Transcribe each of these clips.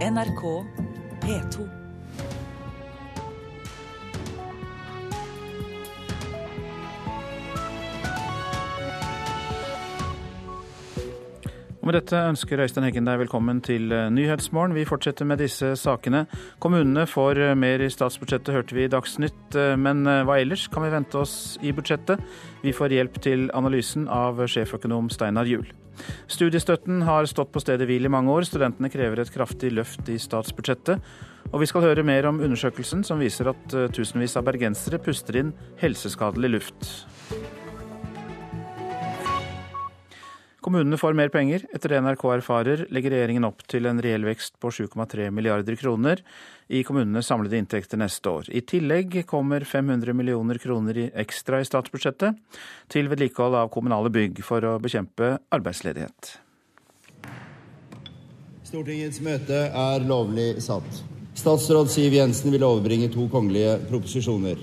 NRK P2. Og Med dette ønsker Øystein Heggen deg velkommen til eh, Nyhetsmorgen. Vi fortsetter med disse sakene. Kommunene får eh, mer i statsbudsjettet, hørte vi i Dagsnytt. Eh, men hva ellers kan vi vente oss i budsjettet? Vi får hjelp til analysen av sjeføkonom Steinar Juel. Studiestøtten har stått på stedet hvil i mange år. Studentene krever et kraftig løft i statsbudsjettet. Og vi skal høre mer om undersøkelsen som viser at tusenvis av bergensere puster inn helseskadelig luft. Kommunene får mer penger. Etter det NRK erfarer, legger regjeringen opp til en reell vekst på 7,3 milliarder kroner i kommunenes samlede inntekter neste år. I tillegg kommer 500 millioner kroner ekstra i statsbudsjettet til vedlikehold av kommunale bygg for å bekjempe arbeidsledighet. Stortingets møte er lovlig satt. Statsråd Siv Jensen vil overbringe to kongelige proposisjoner.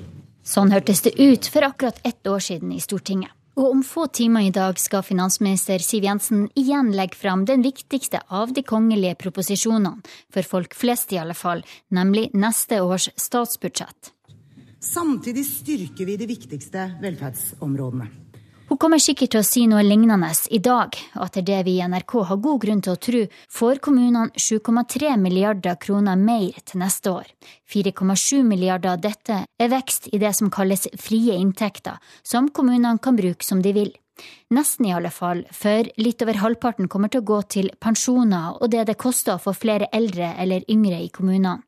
Sånn hørtes det ut for akkurat ett år siden i Stortinget. Og om få timer i dag skal finansminister Siv Jensen igjen legge fram den viktigste av de kongelige proposisjonene, for folk flest i alle fall, nemlig neste års statsbudsjett. Samtidig styrker vi de viktigste velferdsområdene. Hun kommer sikkert til å si noe lignende i dag, og etter det vi i NRK har god grunn til å tro, får kommunene 7,3 milliarder kroner mer til neste år. 4,7 milliarder av dette er vekst i det som kalles frie inntekter, som kommunene kan bruke som de vil. Nesten i alle fall, for litt over halvparten kommer til å gå til pensjoner og det det koster å få flere eldre eller yngre i kommunene.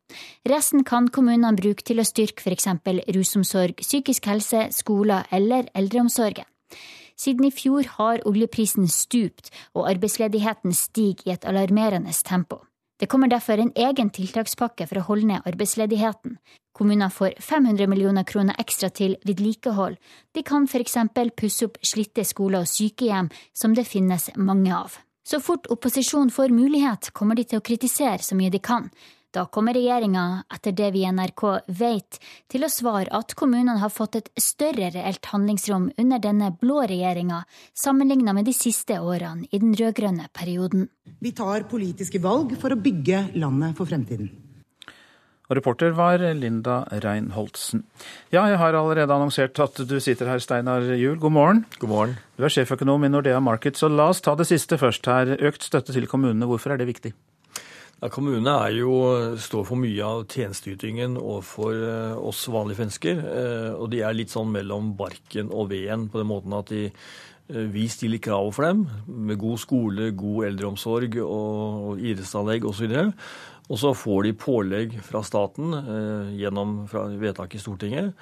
Resten kan kommunene bruke til å styrke eksempel rusomsorg, psykisk helse, skoler eller eldreomsorgen. Siden i fjor har oljeprisen stupt, og arbeidsledigheten stiger i et alarmerende tempo. Det kommer derfor en egen tiltakspakke for å holde ned arbeidsledigheten. Kommuner får 500 millioner kroner ekstra til vedlikehold. De kan eksempel pusse opp slitte skoler og sykehjem, som det finnes mange av. Så fort opposisjonen får mulighet, kommer de til å kritisere så mye de kan, da kommer regjeringa, etter det vi i NRK vet, til å svare at kommunene har fått et større reelt handlingsrom under denne blå regjeringa, sammenligna med de siste årene i den rød-grønne perioden. Vi tar politiske valg for å bygge landet for fremtiden. Og reporter var Linda Reinholdsen. Ja, jeg har allerede annonsert at du sitter her, Steinar Juel. God morgen. God morgen. Du er sjeføkonom i Nordea Markets, så la oss ta det siste først her. Økt støtte til kommunene, hvorfor er det viktig? Ja, Kommunene jo, står for mye av tjenesteytingen overfor eh, oss vanlige mennesker. Eh, og de er litt sånn mellom barken og veden på den måten at de, eh, vi stiller krav for dem med god skole, god eldreomsorg og idrettsanlegg osv. Og så får de pålegg fra staten gjennom vedtak i Stortinget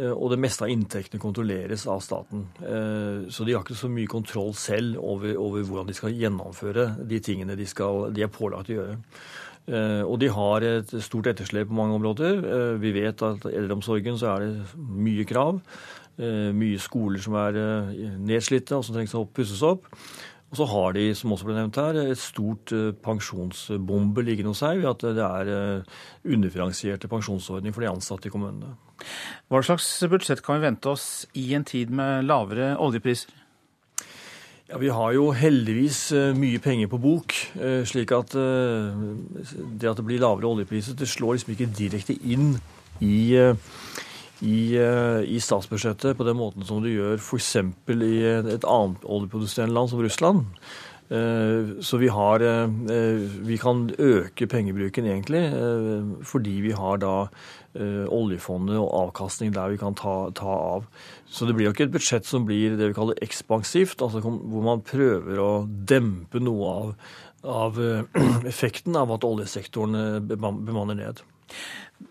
og det meste av inntektene kontrolleres av staten. Eh, så de har ikke så mye kontroll selv over, over hvordan de skal gjennomføre de tingene de, skal, de, er pålagt å gjøre. Eh, og de har et stort etterslep på mange områder. Vi vet at i eldreomsorgen så er det mye krav. Mye skoler som er nedslitte og som trengs å pusses opp. Og så har de, som også ble nevnt her, et stort pensjonsbombe liggende hos seg ved at det er underfinansierte pensjonsordninger for de ansatte i kommunene. Hva slags budsjett kan vi vente oss i en tid med lavere oljepriser? Ja, Vi har jo heldigvis eh, mye penger på bok, eh, slik at eh, det at det blir lavere oljepriser, det slår liksom ikke direkte inn i, i, i statsbudsjettet på den måten som det gjør f.eks. i et annet oljeproduserende land som Russland. Så vi, har, vi kan øke pengebruken egentlig fordi vi har da Eh, oljefondet og avkastning der vi kan ta, ta, av. Så det blir jo ikke et budsjett som blir det vi kaller ekspansivt, altså hvor man prøver å dempe noe av, av eh, effekten av at oljesektoren eh, bemanner ned.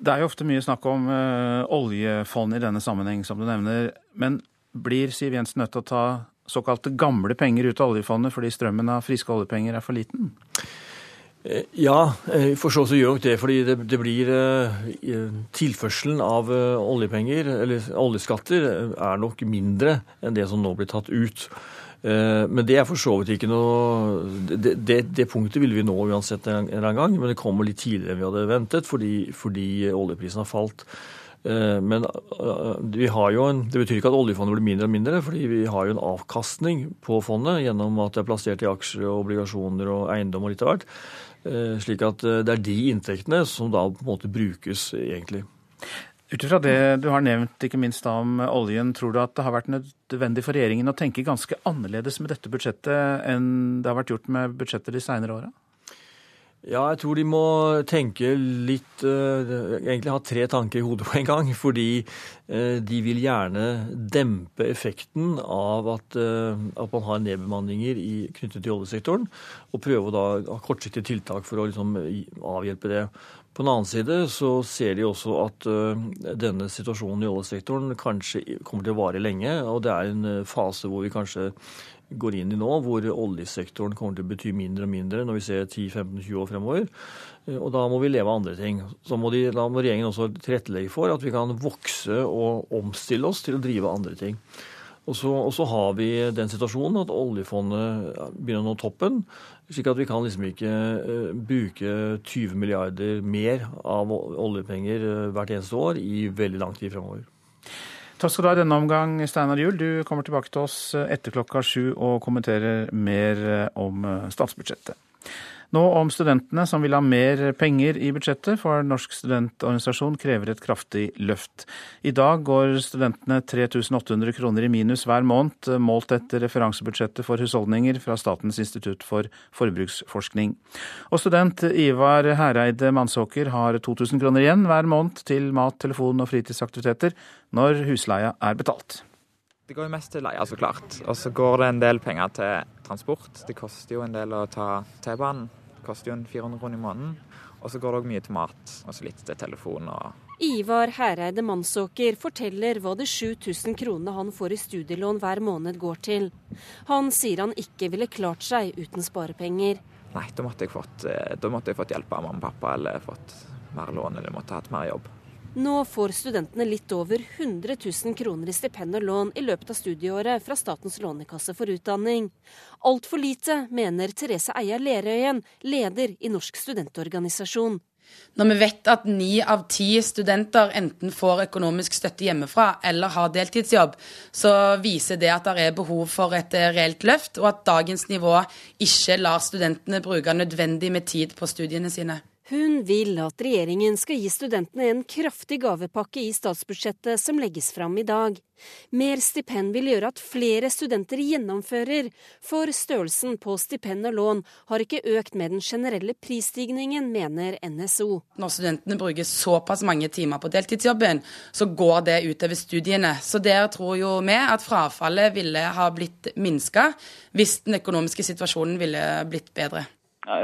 Det er jo ofte mye snakk om oljefond i denne sammenheng, som du nevner. Men blir Siv Jensen nødt til å ta såkalte gamle penger ut av oljefondet fordi strømmen av friske oljepenger er for liten? Eh, ja, eh, for så vidt gjør nok det. Fordi det, det blir eh, Tilførselen av oljepenger, eller oljeskatter, er nok mindre enn det som nå blir tatt ut. Men det er for så vidt ikke noe Det, det, det punktet ville vi nå uansett en, en gang, men det kommer litt tidligere enn vi hadde ventet fordi, fordi oljeprisen har falt. Men vi har jo en, det betyr ikke at oljefondet blir mindre og mindre, fordi vi har jo en avkastning på fondet gjennom at det er plassert i aksjer, og obligasjoner og eiendom og litt av hvert. Slik at det er de inntektene som da på en måte brukes, egentlig. Ut ifra det du har nevnt, ikke minst da om oljen, tror du at det har vært nødvendig for regjeringen å tenke ganske annerledes med dette budsjettet enn det har vært gjort med budsjetter de seinere åra? Ja, jeg tror de må tenke litt uh, Egentlig ha tre tanker i hodet på en gang. Fordi uh, de vil gjerne dempe effekten av at, uh, at man har nedbemanninger i, knyttet til oljesektoren. Og prøve å ha kortsiktige tiltak for å liksom, avhjelpe det. På den annen side så ser de også at denne situasjonen i oljesektoren kanskje kommer til å vare lenge. Og det er en fase hvor vi kanskje går inn i nå, hvor oljesektoren kommer til å bety mindre og mindre når vi ser 10-15-20 år fremover. Eh, og da må vi leve av andre ting. Så må de, da må regjeringen også tilrettelegge for at vi kan vokse og omstille oss til å drive andre ting. Og så, og så, har vi den situasjonen at oljefondet begynner å nå toppen. Slik at vi kan liksom ikke uh, bruke 20 milliarder mer av oljepenger uh, hvert eneste år i veldig lang tid fremover. Takk skal du ha i denne omgang, Steinar Juel. Du kommer tilbake til oss etter klokka sju og kommenterer mer om statsbudsjettet. Nå om studentene som vil ha mer penger i budsjettet, for Norsk studentorganisasjon krever et kraftig løft. I dag går studentene 3800 kroner i minus hver måned, målt etter referansebudsjettet for husholdninger fra Statens institutt for forbruksforskning. Og student Ivar Hereide Mansåker har 2000 kroner igjen hver måned til mat, telefon og fritidsaktiviteter når husleia er betalt. Det går jo mest til leia, så klart. Og så går det en del penger til transport. Det koster jo en del å ta T-banen koster jo en 400 kroner i måneden. Og så går det òg mye til mat, og så litt til telefon og Ivar Hereide Mansåker forteller hva de 7000 kronene han får i studielån hver måned går til. Han sier han ikke ville klart seg uten sparepenger. Nei, da måtte jeg fått, eh, da måtte jeg fått hjelp av mamma og pappa, eller fått mer lån, eller måtte hatt mer jobb. Nå får studentene litt over 100 000 kroner i stipend og lån i løpet av studieåret fra Statens lånekasse for utdanning. Altfor lite, mener Therese Eia Lerøyen, leder i Norsk studentorganisasjon. Når vi vet at ni av ti studenter enten får økonomisk støtte hjemmefra eller har deltidsjobb, så viser det at det er behov for et reelt løft, og at dagens nivå ikke lar studentene bruke nødvendig med tid på studiene sine. Hun vil at regjeringen skal gi studentene en kraftig gavepakke i statsbudsjettet som legges fram i dag. Mer stipend vil gjøre at flere studenter gjennomfører, for størrelsen på stipend og lån har ikke økt med den generelle prisstigningen, mener NSO. Når studentene bruker såpass mange timer på deltidsjobben, så går det utover studiene. Så der tror jo vi at frafallet ville ha blitt minska hvis den økonomiske situasjonen ville blitt bedre.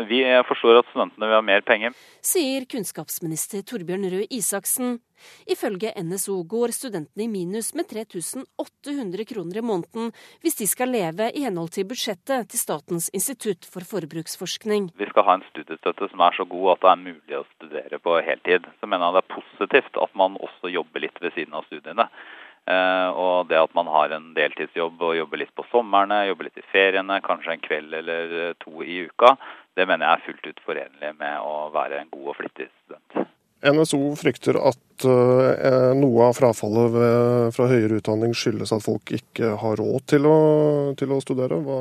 Vi forstår at studentene vil ha mer penger. Sier kunnskapsminister Torbjørn Røe Isaksen. Ifølge NSO går studentene i minus med 3800 kroner i måneden hvis de skal leve i henhold til budsjettet til Statens institutt for forbruksforskning. Vi skal ha en studiestøtte som er så god at det er mulig å studere på heltid. Så mener jeg det er positivt at man også jobber litt ved siden av studiene. Eh, og det at man har en deltidsjobb og jobber litt på somrene, jobber litt i feriene, kanskje en kveld eller to i uka, det mener jeg er fullt ut forenlig med å være en god og flittig student. NSO frykter at uh, noe av frafallet ved, fra høyere utdanning skyldes at folk ikke har råd til å, til å studere. Hva,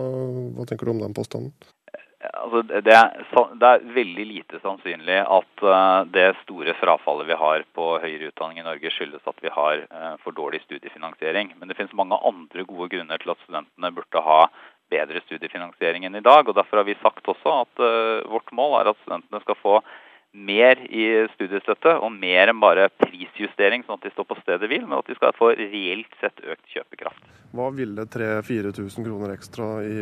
hva, tenker du om den påstanden? Altså, det, er, det, er, veldig lite sannsynlig at uh, det store frafallet vi har på høyere utdanning i Norge skyldes at vi har for dårlig studiefinansiering. Men det finnes mange andre gode grunner til at studentene burde ha bedre studiefinansiering enn i dag. og Derfor har vi sagt også at uh, vårt mål er at studentene skal få mer i studiestøtte, og mer enn bare prisjustering, sånn at de står på stedet hvil, men at de skal få reelt sett økt kjøpekraft. Hva ville 3000-4000 kroner ekstra i,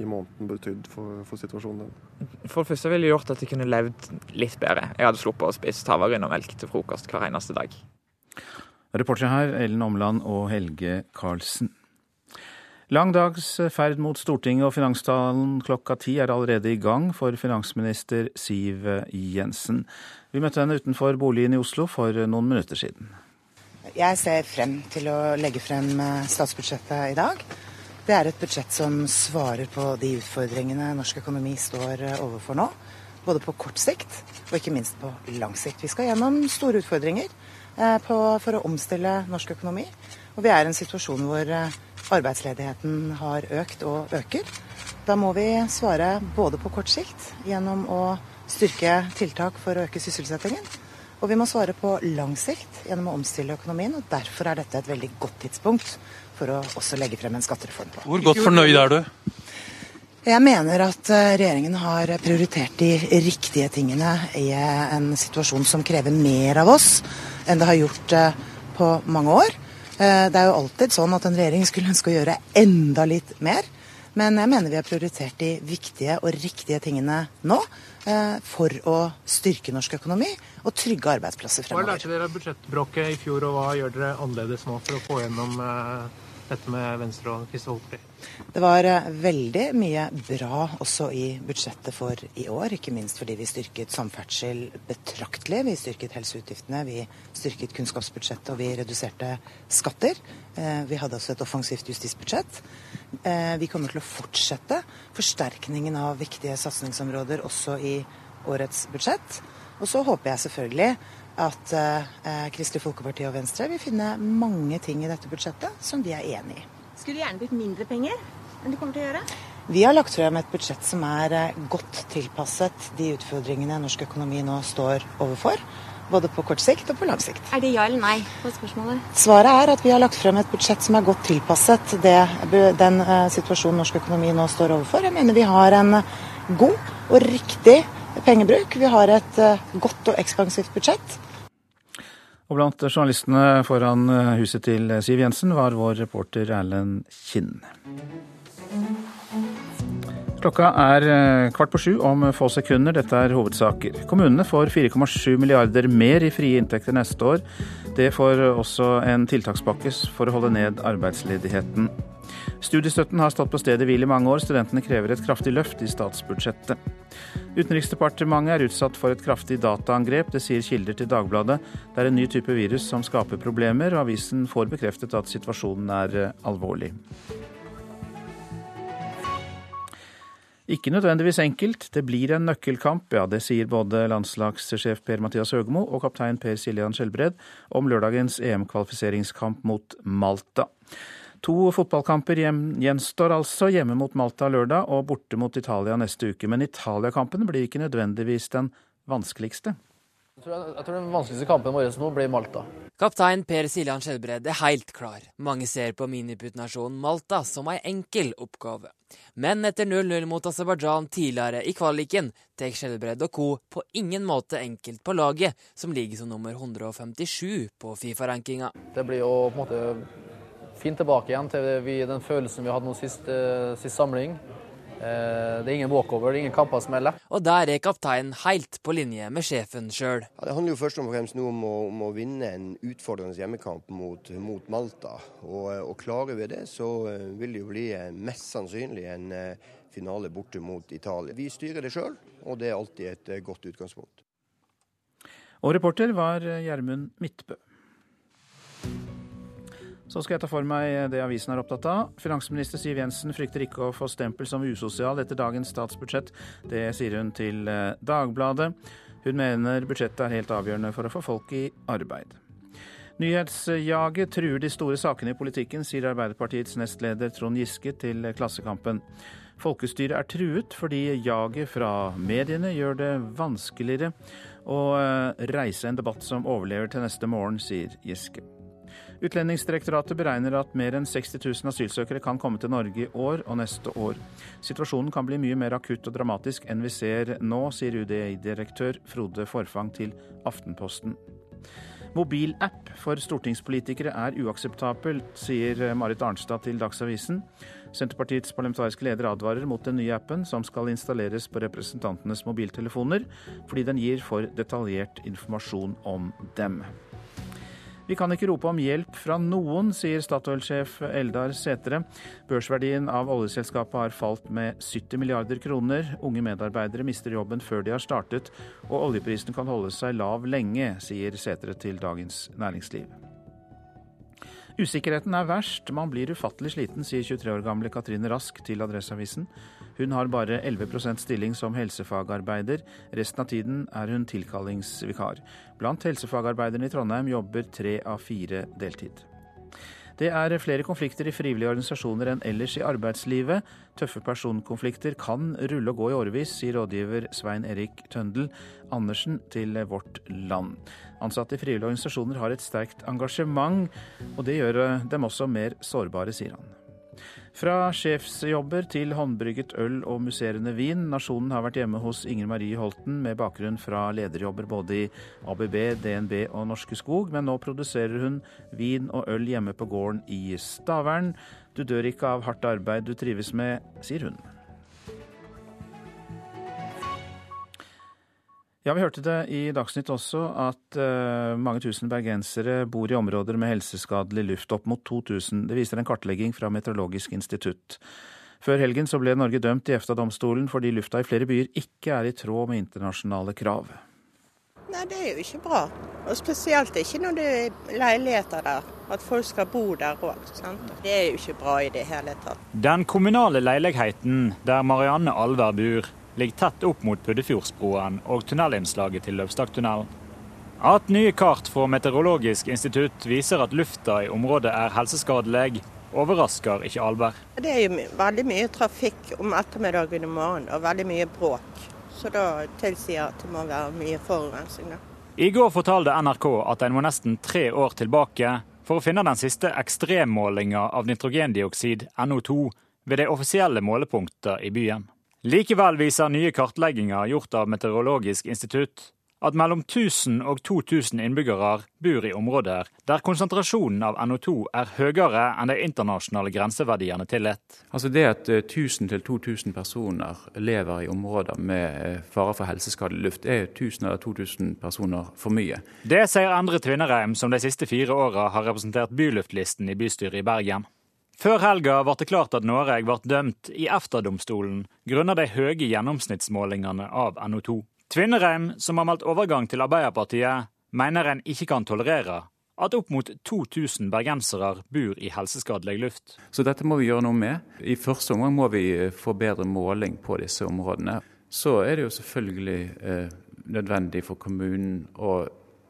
i måneden betydd for, for, situasjonen din? For det første ville det gjort at jeg kunne levd litt bedre. Jeg hadde sluppet å spise havregryn og melk til frokost hver eneste dag. Reportere her Ellen Omland og Helge Karlsen. Lang dags ferd mot Stortinget og finanstalen klokka ti er allerede i gang for finansminister Siv Jensen. Vi møtte henne utenfor boligen i Oslo for noen minutter siden. Jeg ser frem til å legge frem eh, statsbudsjettet i dag. Det er et budsjett som svarer på de utfordringene norsk økonomi står eh, overfor nå. Både på kort sikt og ikke minst på lang sikt. Vi skal gjennom store utfordringer eh, for å omstille norsk økonomi. Og vi er i en situasjon hvor arbeidsledigheten har økt og øker. Da må vi svare både på kort sikt gjennom å styrke tiltak for å øke sysselsettingen. Og vi må svare på lang sikt gjennom å omstille økonomien. og Derfor er dette et veldig godt tidspunkt for å også legge frem en skattereform på. Hvor godt fornøyd er du? Jeg mener at eh, regjeringen har prioritert de riktige tingene i en situasjon som krever mer av oss enn det har gjort eh, på mange år. Eh, det er jo alltid sånn at en regjering skulle ønske å gjøre enda litt mer. Men jeg mener vi har prioritert de viktige og riktige tingene nå for å styrke norsk økonomi og trygge arbeidsplasser fremover. Hva lærte dere av budsjettbråket i fjor, og hva gjør dere annerledes nå for å få gjennom dette med Venstre og Kristelig Folkeparti? Det var eh, veldig mye bra også i budsjettet for i år. Ikke minst fordi vi styrket samferdsel betraktelig. Vi styrket helseutgiftene, vi styrket kunnskapsbudsjettet og vi reduserte skatter. Eh, vi hadde også et offensivt justisbudsjett. Eh, vi kommer til å fortsette forsterkningen av viktige satsingsområder også i årets budsjett. Og så håper jeg selvfølgelig at eh, Kristelig Folkeparti og Venstre vil finne mange ting i dette budsjettet som de er enig i. Skulle gjerne blitt mindre penger enn de kommer til å gjøre? Vi har lagt frem et budsjett som er eh, godt tilpasset de utfordringene norsk økonomi nå står overfor. Både på kort sikt og på lang sikt. Er det ja eller nei på spørsmålet? Svaret er at vi har lagt frem et budsjett som er godt tilpasset det, den uh, situasjonen norsk økonomi nå står overfor. Jeg mener vi har en god og riktig pengebruk. Vi har et godt og ekspansivt budsjett. Og blant journalistene foran eh, huset til Siv Jensen var vår reporter Erlend Kinn. Klokka er eh, kvart på sju om få sekunder. Dette er hovedsaker. Kommunene får 4,7 milliarder mer i frie inntekter neste år. Det får også en tiltakspakke for å holde ned arbeidsledigheten. Studiestøtten har stått på stedet hvil i mange år. Studentene krever et kraftig løft i statsbudsjettet. Utenriksdepartementet er utsatt for et kraftig dataangrep. Det sier kilder til Dagbladet. Det er en ny type virus som skaper problemer, og avisen får bekreftet at situasjonen er eh, alvorlig. Ikke nødvendigvis enkelt, det blir en nøkkelkamp, ja det sier både landslagssjef Per-Mathias Høgmo og kaptein Per Siljan Skjelbred om lørdagens EM-kvalifiseringskamp mot Malta. To fotballkamper gjenstår altså, hjemme mot Malta lørdag og borte mot Italia neste uke. Men Italia-kampen blir ikke nødvendigvis den vanskeligste. Jeg tror, jeg tror, den vanskeligste kampen vår nå blir Malta. Kaptein Per Siljan Skjelbred er helt klar. Mange ser på miniputtnasjonen Malta som ei enkel oppgave. Men etter 0-0 mot Aserbajdsjan tidligere i kvaliken tar Skjelbred og co. på ingen måte enkelt på laget, som ligger som nummer 157 på Fifa-rankinga. Det blir jo på en måte fint tilbake igjen til vi, den følelsen vi hadde nå sist, uh, sist samling. Uh, det er ingen walkover, det er ingen kamper som er lett. Og der er kapteinen helt på linje med sjefen sjøl. Ja, det handler jo først og fremst nå om å, om å vinne en utfordrende hjemmekamp mot, mot Malta. Og, og, klarer vi det, så vil det jo bli mest sannsynlig en finale borte mot Italia. Vi styrer det sjøl, og det er alltid et godt utgangspunkt. Og reporter var Gjermund Midtbø. Så skal jeg ta for meg det avisen er opptatt av. Finansminister Siv Jensen frykter ikke å få stempel som usosial etter dagens statsbudsjett. Det sier hun til eh, Dagbladet. Hun mener budsjettet er helt avgjørende for å få folk i arbeid. Nyhetsjaget truer de store sakene i politikken, sier Arbeiderpartiets nestleder Trond Giske til Klassekampen. Folkestyret er truet fordi jaget fra mediene gjør det vanskeligere å eh, reise en debatt som overlever til neste morgen, sier Giske. Utlendingsdirektoratet beregner at mer enn 60 000 asylsøkere kan komme til Norge i år og neste år. Situasjonen kan bli mye mer akutt og dramatisk enn vi ser nå, sier UDI-direktør Frode Forfang til Aftenposten. Mobilapp for stortingspolitikere er uakseptabelt, sier Marit Arnstad til Dagsavisen. Senterpartiets parlamentariske leder advarer mot den nye appen, som skal installeres på representantenes mobiltelefoner, fordi den gir for detaljert informasjon om dem. Vi kan ikke rope om hjelp fra noen, sier Statoil-sjef Eldar Setre. Børsverdien av oljeselskapet har falt med 70 milliarder kroner. Unge medarbeidere mister jobben før de har startet, og oljeprisen kan holde seg lav lenge, sier Setre til Dagens Næringsliv. Usikkerheten er verst, man blir ufattelig sliten, sier 23 år gamle Katrine Rask til Adresseavisen. Hun har bare 11% stilling som helsefagarbeider, resten av tiden er hun tilkallingsvikar. Blant helsefagarbeiderne i Trondheim jobber tre av fire deltid. Det er flere konflikter i frivillige organisasjoner enn ellers i arbeidslivet. Tøffe personkonflikter kan rulle og gå i årevis, sier rådgiver Svein Erik Tøndel Andersen til Vårt Land. Ansatte i frivillige organisasjoner har et sterkt engasjement, og det gjør dem også mer sårbare, sier han. Fra sjefsjobber til håndbrygget øl og musserende vin. Nasjonen har vært hjemme hos Inger Marie Holten med bakgrunn fra lederjobber både i ABB, DNB og Norske Skog, men nå produserer hun vin og øl hjemme på gården i Stavern. Du dør ikke av hardt arbeid du trives med, sier hun. Ja, Vi hørte det i Dagsnytt også at uh, mange tusen bergensere bor i områder med helseskadelig luft, opp mot 2000. Det viser en kartlegging fra Meteorologisk institutt. Før helgen så ble Norge dømt i EFTA-domstolen fordi lufta i flere byer ikke er i tråd med internasjonale krav. Nei, Det er jo ikke bra. Og Spesielt ikke når det er leiligheter der. At folk skal bo der òg. Det er jo ikke bra i det hele tatt. Den kommunale leiligheten der Marianne Alver bor, ligger tett opp mot Puddefjordsbroen og tunnelinnslaget til Løvstadtunnelen. At nye kart fra Meteorologisk institutt viser at lufta i området er helseskadelig, overrasker ikke Alberg. Det er jo veldig mye trafikk om ettermiddagen og morgenen, og veldig mye bråk. Så da tilsier at det må være mye forurensning. I går fortalte NRK at en må nesten tre år tilbake for å finne den siste ekstremmålinga av nitrogendioksid, NO2, ved de offisielle målepunkter i byen. Likevel viser nye kartlegginger gjort av Meteorologisk institutt at mellom 1000 og 2000 innbyggere bor i områder der konsentrasjonen av NO2 er høyere enn de internasjonale grenseverdiene tillatt. Altså det at 1000 til 2000 personer lever i områder med eh, fare for helseskadelig luft, er 1000 eller 2000 personer for mye. Det sier Endre Tvinnereim, som de siste fire åra har representert byluftlisten i bystyret i Bergen. Før helga ble det klart at Norge ble dømt i EFTA-domstolen grunnet de høye gjennomsnittsmålingene av NO2. Tvinnereim, som har meldt overgang til Arbeiderpartiet, mener en ikke kan tolerere at opp mot 2000 bergensere bor i helseskadelig luft. Så dette må vi gjøre noe med. I første omgang må vi eh, få bedre måling på disse områdene. Så er det jo selvfølgelig eh, nødvendig for kommunen å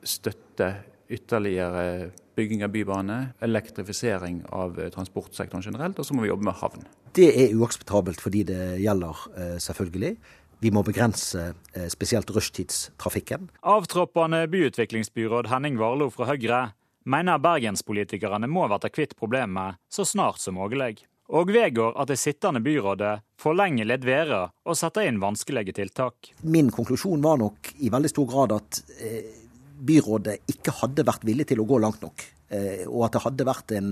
støtte ytterligere bygging av bybane, elektrifisering av eh, transportsektoren generelt, og så må vi jobbe med havn. Det er uakseptabelt fordi det gjelder, eh, selvfølgelig. Vi må begrense eh, spesielt rushtidstrafikken. Avtroppende byutviklingsbyråd Henning Warloe fra Høyre mener bergenspolitikerne må bli kvitt problemet så snart som mulig. Og vedgår at det sittende byrådet forlenger ledværa og setter inn vanskelige tiltak. Min konklusjon var nok i veldig stor grad at eh, byrådet ikke hadde vært villig til å gå langt nok. Eh, og at det hadde vært en,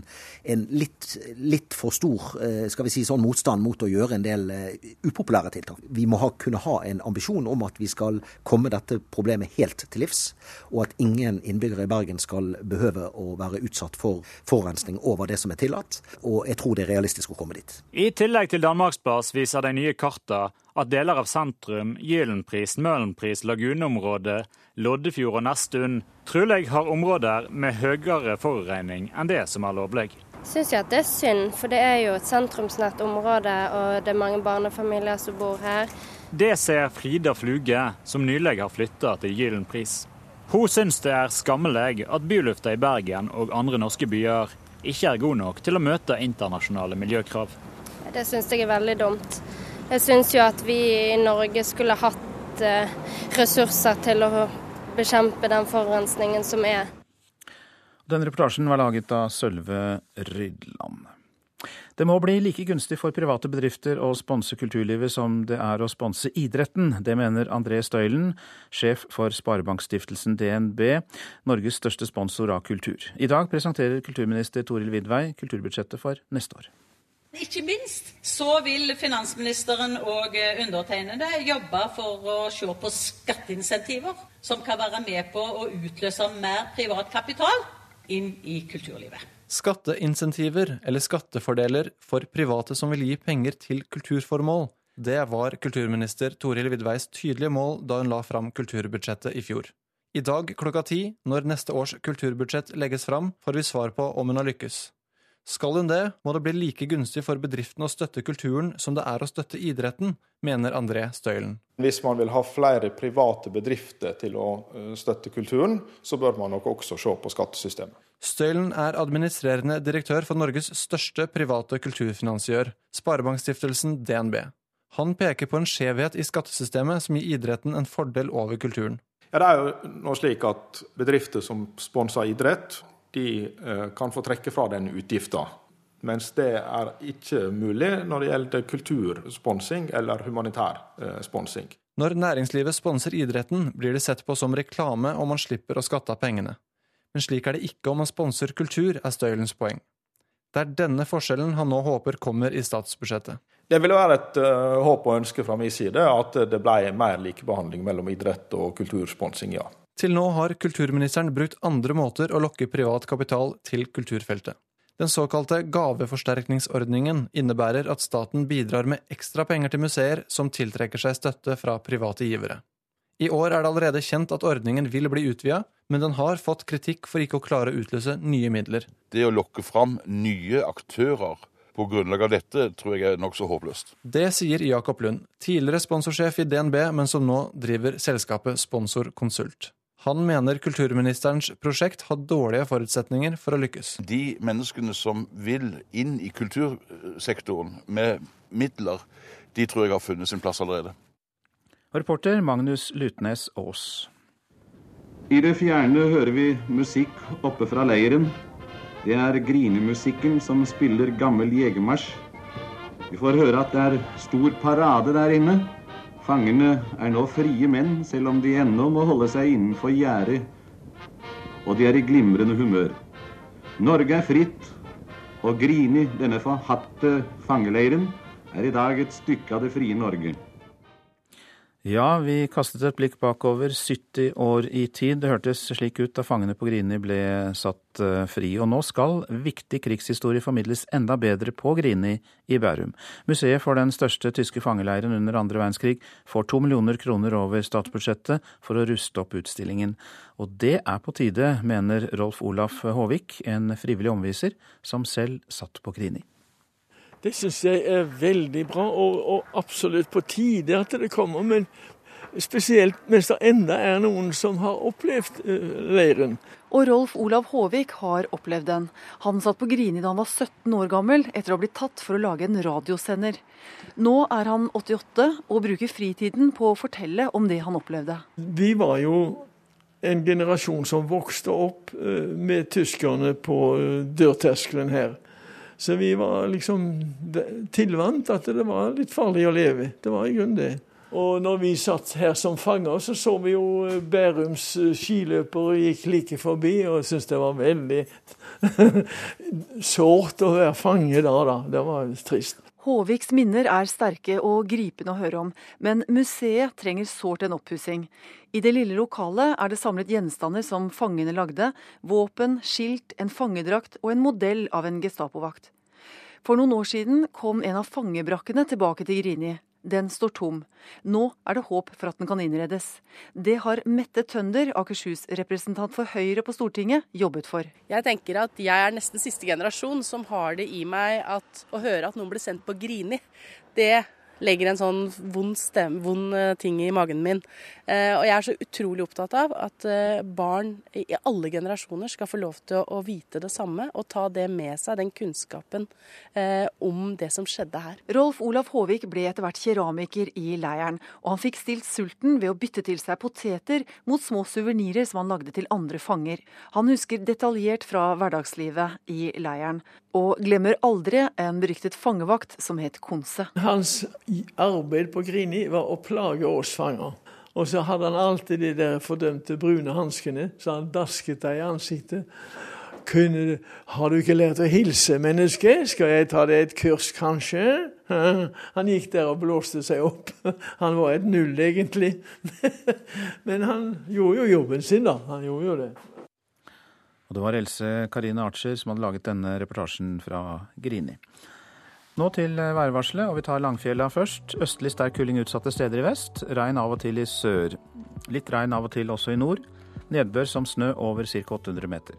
en litt, litt, for stor eh, skal vi si sånn motstand mot å gjøre en del eh, upopulære tiltak. Vi må ha, kunne ha en ambisjon om at vi skal komme dette problemet helt til livs, og at ingen innbyggere i Bergen skal behøve å være utsatt for forurensning over det som er tillatt. Og jeg tror det er realistisk å komme dit. I tillegg til Danmarksplass viser de nye karta at deler av sentrum, Gyllenpris, Møhlenpris, Laguneområdet, Loddefjord og Nesttun trolig har områder med høyere forurensning enn det som er lovlig. Syns jeg at det er synd, for det er jo et sentrumsnært område, og det er mange barnefamilier som bor her. Det ser Frida Fluge, som nylig har flytta til Gyllenpris. Hun syns det er skammelig at bylufta i Bergen og andre norske byer ikke er god nok til å møte internasjonale miljøkrav. Det syns jeg er veldig dumt. Jeg syns jo at vi i Norge skulle hatt eh, ressurser til å bekjempe den forurensningen som er. Den reportasjen var laget av Sølve Rydland. Det må bli like gunstig for private bedrifter å sponse kulturlivet som det er å sponse idretten. Det mener André Støylen, sjef for Sparebankstiftelsen DNB, Norges største sponsor av kultur. I dag presenterer kulturminister Toril Vidvei kulturbudsjettet for neste år. Ikke minst så vil finansministeren og undertegnede jobbe for å se på skatteinsentiver som kan være med på å utløse mer privat kapital inn i kulturlivet. Skatteinsentiver, eller skattefordeler, for private som vil gi penger til kulturformål. Det var kulturminister Toril Vidveis tydelige mål da hun la fram kulturbudsjettet i fjor. I dag klokka ti, når neste års kulturbudsjett legges fram, får vi svar på om hun har lykkes. Skal hun det, må det bli like gunstig for bedriftene å støtte kulturen som det er å støtte idretten, mener André Støylen. Hvis man vil ha flere private bedrifter til å støtte kulturen, så bør man nok også se på skattesystemet. Støylen er administrerende direktør for Norges største private kulturfinansiør, Sparebankstiftelsen DNB. Han peker på en skjevhet i skattesystemet som gir idretten en fordel over kulturen. Ja, det er jo nå slik at Bedrifter som sponser idrett, de eh, kan få trekke fra den utgifta. Mens det er ikke mulig når det gjelder kultursponsing eller humanitær eh, sponsing. Når næringslivet sponser idretten, blir det sett på som reklame og man slipper å skatte av pengene. Men slik er det ikke om man sponser kultur, er Støylens poeng. Det er denne forskjellen han nå håper kommer i statsbudsjettet. Det ville være et uh, håp og ønske fra min side at det ble mer likebehandling mellom idrett og kultursponsing, ja. Til nå har kulturministeren brukt andre måter å lokke privat kapital til kulturfeltet. Den såkalte gaveforsterkningsordningen innebærer at staten bidrar med ekstra penger til museer som tiltrekker seg støtte fra private givere. I år er det allerede kjent at ordningen vil bli utvida, men den har fått kritikk for ikke å klare å utløse nye midler. Det å lokke fram nye aktører på grunnlag av dette tror jeg er nokså håpløst. Det sier Jakob Lund, tidligere sponsorsjef i DNB, men som nå driver selskapet Sponsor Konsult. Han mener kulturministerens prosjekt har dårlige forutsetninger for å lykkes. De menneskene som vil inn i kultursektoren med midler, de tror jeg har funnet sin plass allerede. Reporter Magnus Lutnes Aas. I det fjerne hører vi musikk oppe fra leiren. Det er grinemusikken som spiller gammel jegermarsj. Vi får høre at det er stor parade der inne. Fangene er nå frie menn, selv om de ennå må holde seg innenfor gjerdet. Og de er i glimrende humør. Norge er fritt, og Grini, denne forhatte fangeleiren, er i dag et stykke av det frie Norge. Ja, vi kastet et blikk bakover 70 år i tid. Det hørtes slik ut da fangene på Grini ble satt eh, fri. Og nå skal viktig krigshistorie formidles enda bedre på Grini i Bærum. Museet for den største tyske fangeleiren under andre verdenskrig får to millioner kroner over statsbudsjettet for å ruste opp utstillingen. Og det er på tide, mener Rolf Olaf Håvik, en frivillig omviser som selv satt på Grini. Det syns jeg er veldig bra, og, og, absolutt på tide at det kommer. Men spesielt mens det enda er noen som har opplevd uh, leiren. Og Rolf Olav Håvik har opplevd den. Han satt på Grini da han var 17 år gammel, etter å ha blitt tatt for å lage en radiosender. Nå er han 88 og bruker fritiden på å fortelle om det han opplevde. Vi var jo en generasjon som vokste opp uh, med tyskerne på uh, dørterskelen her. Så vi var liksom tilvant at det var litt farlig å leve. Det var i grunnen det. Og når vi satt her som fanger, så så vi jo eh, Bærums eh, skiløpere gikk like forbi, og syntes det var veldig sårt å være fange da, da. Det var trist. Håviks minner er sterke og gripende å høre om, men museet trenger sårt en oppussing. I det lille lokalet er det samlet gjenstander som fangene lagde, våpen, skilt, en fangedrakt og en modell av en Gestapo-vakt. For noen år siden kom en av fangebrakkene tilbake til Grini. Den står tom. Nå er det håp for at den kan innredes. Det har Mette Tønder, Akershus-representant for Høyre på Stortinget, jobbet for. Jeg tenker at jeg er nesten siste generasjon som har det i meg at å høre at noen blir sendt på Grini, det legger en sånn vond, stem, vond eh, ting i magen min. Eh, og jeg er så utrolig opptatt av at eh, barn i alle generasjoner skal få lov til å, vite det samme og ta det med seg, den kunnskapen om det som skjedde her. Rolf Olav Håvik ble etter hvert keramiker i leiren, og han fikk stilt sulten ved å bytte til seg poteter mot små suvenirer som han lagde til andre fanger. Han husker detaljert fra hverdagslivet i leiren, og glemmer aldri en beryktet fangevakt som het Konse. Hans arbeid på Grini var å plage oss fanger. Og så hadde han alltid de der fordømte brune hanskene, så han dasket deg i ansiktet. Kunne, har du ikke lært å hilse, menneske? Skal jeg ta deg et kurs, kanskje? Han gikk der og blåste seg opp. Han var et null, egentlig. Men han gjorde jo jobben sin, da. Han gjorde jo det. Og det var Else Karine Archer som hadde laget denne reportasjen fra Grini. Nå til værvarselet, og vi tar Langfjella først. Østlig sterk kuling utsatte steder i vest. Regn av og til i sør. Litt regn av og til også i nord. Nedbør som snø over ca. 800 meter.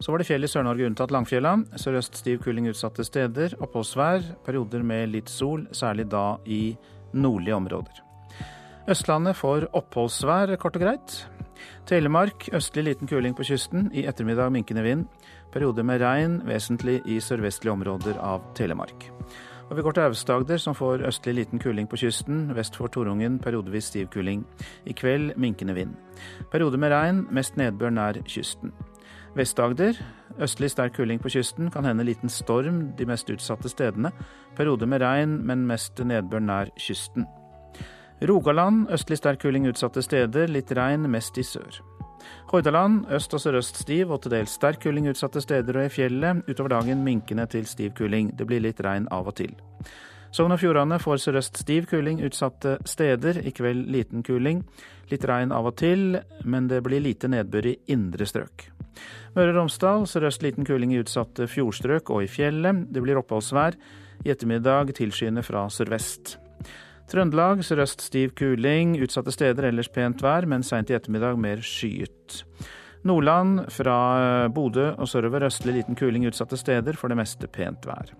Så var det fjell i Sør-Norge unntatt Langfjella. Sørøst stiv kuling utsatte steder. Oppholdsvær. Perioder med litt sol, særlig da i nordlige områder. Østlandet får oppholdsvær, kort og greit. Telemark østlig liten kuling på kysten. I ettermiddag minkende vind. Perioder med regn, vesentlig i sørvestlige områder av Telemark. Og vi går til Aust-Agder, som får østlig liten kuling på kysten. Vest for Torungen periodevis stiv kuling. I kveld minkende vind. Perioder med regn, mest nedbør nær kysten. Vest-Agder østlig sterk kuling på kysten. Kan hende liten storm de mest utsatte stedene. Perioder med regn, men mest nedbør nær kysten. Rogaland østlig sterk kuling utsatte steder, litt regn mest i sør. Hordaland øst og sørøst stiv og til dels sterk kuling utsatte steder og i fjellet. Utover dagen minkende til stiv kuling. Det blir litt regn av og til. Sogn og Fjordane får sørøst stiv kuling utsatte steder. I kveld liten kuling. Litt regn av og til, men det blir lite nedbør i indre strøk. Møre og Romsdal sørøst liten kuling i utsatte fjordstrøk og i fjellet. Det blir oppholdsvær. I ettermiddag tilskyende fra sørvest. Trøndelag sørøst stiv kuling, utsatte steder ellers pent vær, men seint i ettermiddag mer skyet. Nordland fra Bodø og sørover østlig liten kuling utsatte steder, for det meste pent vær.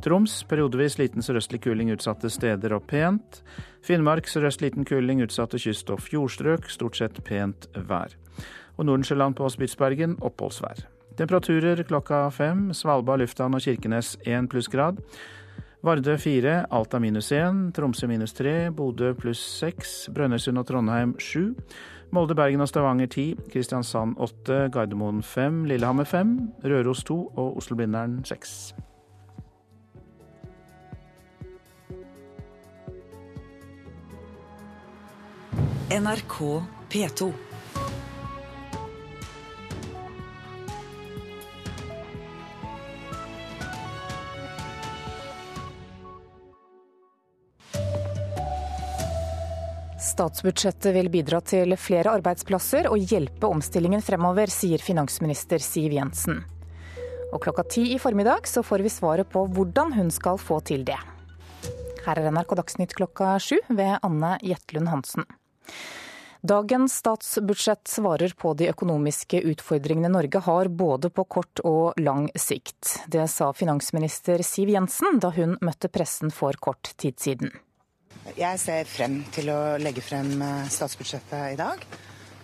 Troms periodevis liten sørøstlig kuling utsatte steder og pent. Finnmark sørøst liten kuling utsatte kyst- og fjordstrøk, stort sett pent vær. Og Nordensjøland på Spitsbergen oppholdsvær. Temperaturer klokka fem. Svalbard lufthavn og Kirkenes én plussgrad. Vardø 4, Alta minus 1, Tromsø minus 3, Bodø pluss 6, Brønnøysund og Trondheim 7, Molde, Bergen og Stavanger 10, Kristiansand 8, Gardermoen 5, Lillehammer 5, Røros 2 og Oslo-Blindern 6. NRK P2. Statsbudsjettet vil bidra til flere arbeidsplasser og hjelpe omstillingen fremover, sier finansminister Siv Jensen. Og klokka ti i formiddag så får vi svaret på hvordan hun skal få til det. Her er NRK Dagsnytt klokka sju ved Anne Jetlund Hansen. Dagens statsbudsjett svarer på de økonomiske utfordringene Norge har både på kort og lang sikt. Det sa finansminister Siv Jensen da hun møtte pressen for kort tid siden. Jeg ser frem til å legge frem eh, statsbudsjettet i dag.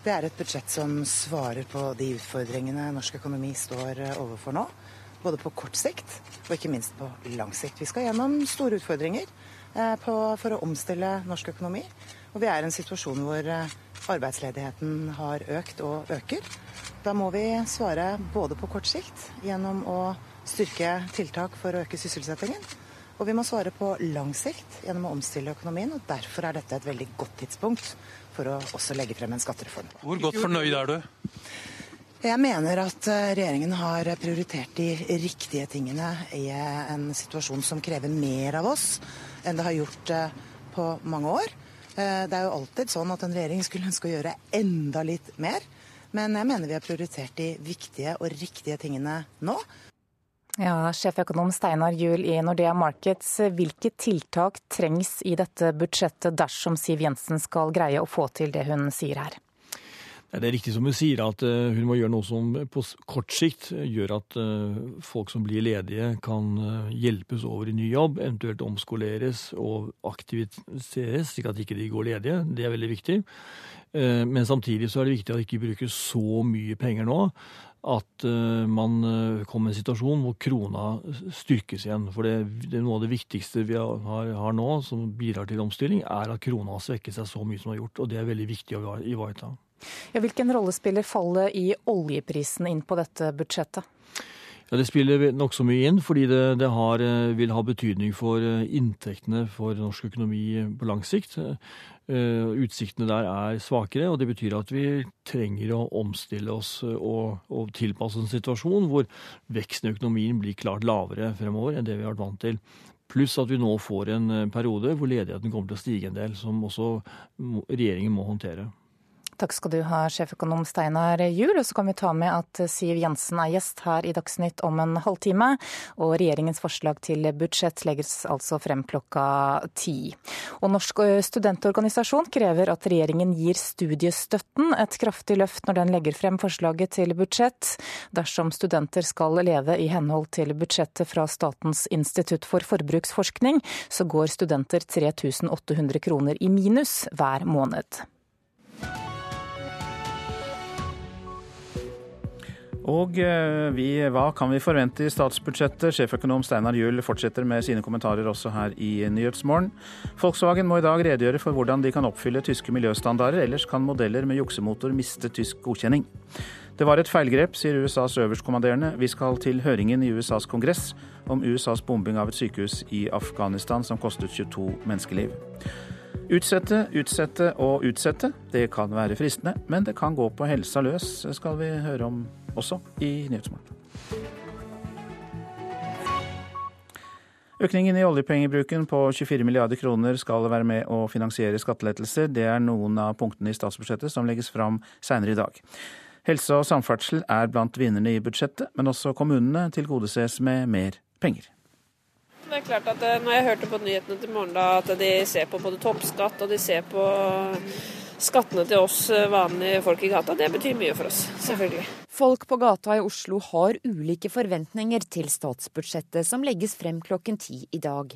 Det er et budsjett som svarer på de utfordringene norsk økonomi står eh, overfor nå. Både på kort sikt og ikke minst på lang sikt. Vi skal gjennom store utfordringer eh, for å omstille norsk økonomi. Og vi er i en situasjon hvor arbeidsledigheten har økt og øker. Da må vi svare både på kort sikt gjennom å styrke tiltak for å øke sysselsettingen og vi må svare på lang sikt gjennom å omstille økonomien. og Derfor er dette et veldig godt tidspunkt for å også legge frem en skattereform. Hvor godt fornøyd er du? Jeg mener at eh, regjeringen har prioritert de riktige tingene i en situasjon som krever mer av oss enn det har gjort eh, på mange år. Eh, det er jo alltid sånn at en regjering skulle ønske å gjøre enda litt mer. Men jeg mener vi har prioritert de viktige og riktige tingene nå. Ja, Sjeføkonom Steinar Juel i Nordea Markets, hvilke tiltak trengs i dette budsjettet dersom Siv Jensen skal greie å få til det hun sier her? Det er riktig som hun sier, at eh, hun må gjøre noe som på kort sikt gjør at eh, folk som blir ledige, kan eh, hjelpes over i ny jobb, eventuelt omskoleres og aktiviseres, slik at ikke de går ledige. Det er veldig viktig. Men samtidig så er det viktig at de ikke bruker så mye penger nå at uh, man uh, kommer i en situasjon hvor krona styrkes igjen. For det, det er noe av det viktigste vi har, har, nå, som bidrar til omstilling, er at krona har svekket seg så mye som den har gjort. Og det er veldig viktig å ivareta. Ja, hvilken rolle spiller fallet i oljeprisen inn på dette budsjettet? Ja, Det spiller nokså mye inn, fordi det, det har, eh, vil ha betydning for inntektene for norsk økonomi på lang sikt. Eh, utsiktene der er svakere, og det betyr at vi trenger å omstille oss og, og tilpasse en situasjon hvor veksten i økonomien blir klart lavere fremover enn det vi har vært vant til. Pluss at vi nå får en eh, periode hvor ledigheten kommer til å stige en del, som også regjeringen må håndtere. Takk skal du ha, sjeføkonom Steinar Juel. Og så kan vi ta med at Siv Jensen er gjest her i Dagsnytt om en halvtime. Og regjeringens forslag til budsjett legges altså frem klokka ti. Og Norsk studentorganisasjon krever at regjeringen gir studiestøtten et kraftig løft når den legger frem forslaget til budsjett. Dersom studenter skal leve i henhold til budsjettet fra Statens institutt for forbruksforskning, så går studenter 3800 kroner i minus hver måned. Og eh, vi, hva kan vi forvente i statsbudsjettet? Sjeføkonom Steinar Juel fortsetter med sine kommentarer også her i Nyhetsmorgen. Volkswagen må i dag redegjøre for hvordan de kan oppfylle tyske miljøstandarder, ellers kan modeller med juksemotor miste tysk godkjenning. Det var et feilgrep, sier USAs øverstkommanderende. Vi skal til høringen i USAs kongress om USAs bombing av et sykehus i Afghanistan som kostet 22 menneskeliv. Utsette, utsette og utsette. Det kan være fristende, men det kan gå på helsa løs, skal vi høre om også i Nyhetsmorgen. Økningen i oljepengebruken på 24 milliarder kroner skal være med å finansiere skattelettelser. Det er noen av punktene i statsbudsjettet som legges fram senere i dag. Helse og samferdsel er blant vinnerne i budsjettet, men også kommunene tilgodeses med mer penger. Det er klart at eh, Når jeg hørte på nyhetene til morgen da, at de ser på både toppskatt og de ser på skattene til oss eh, vanlige folk i gata, det betyr mye for oss, selvfølgelig. Folk på gata i Oslo har ulike forventninger til statsbudsjettet som legges frem klokken ti i dag.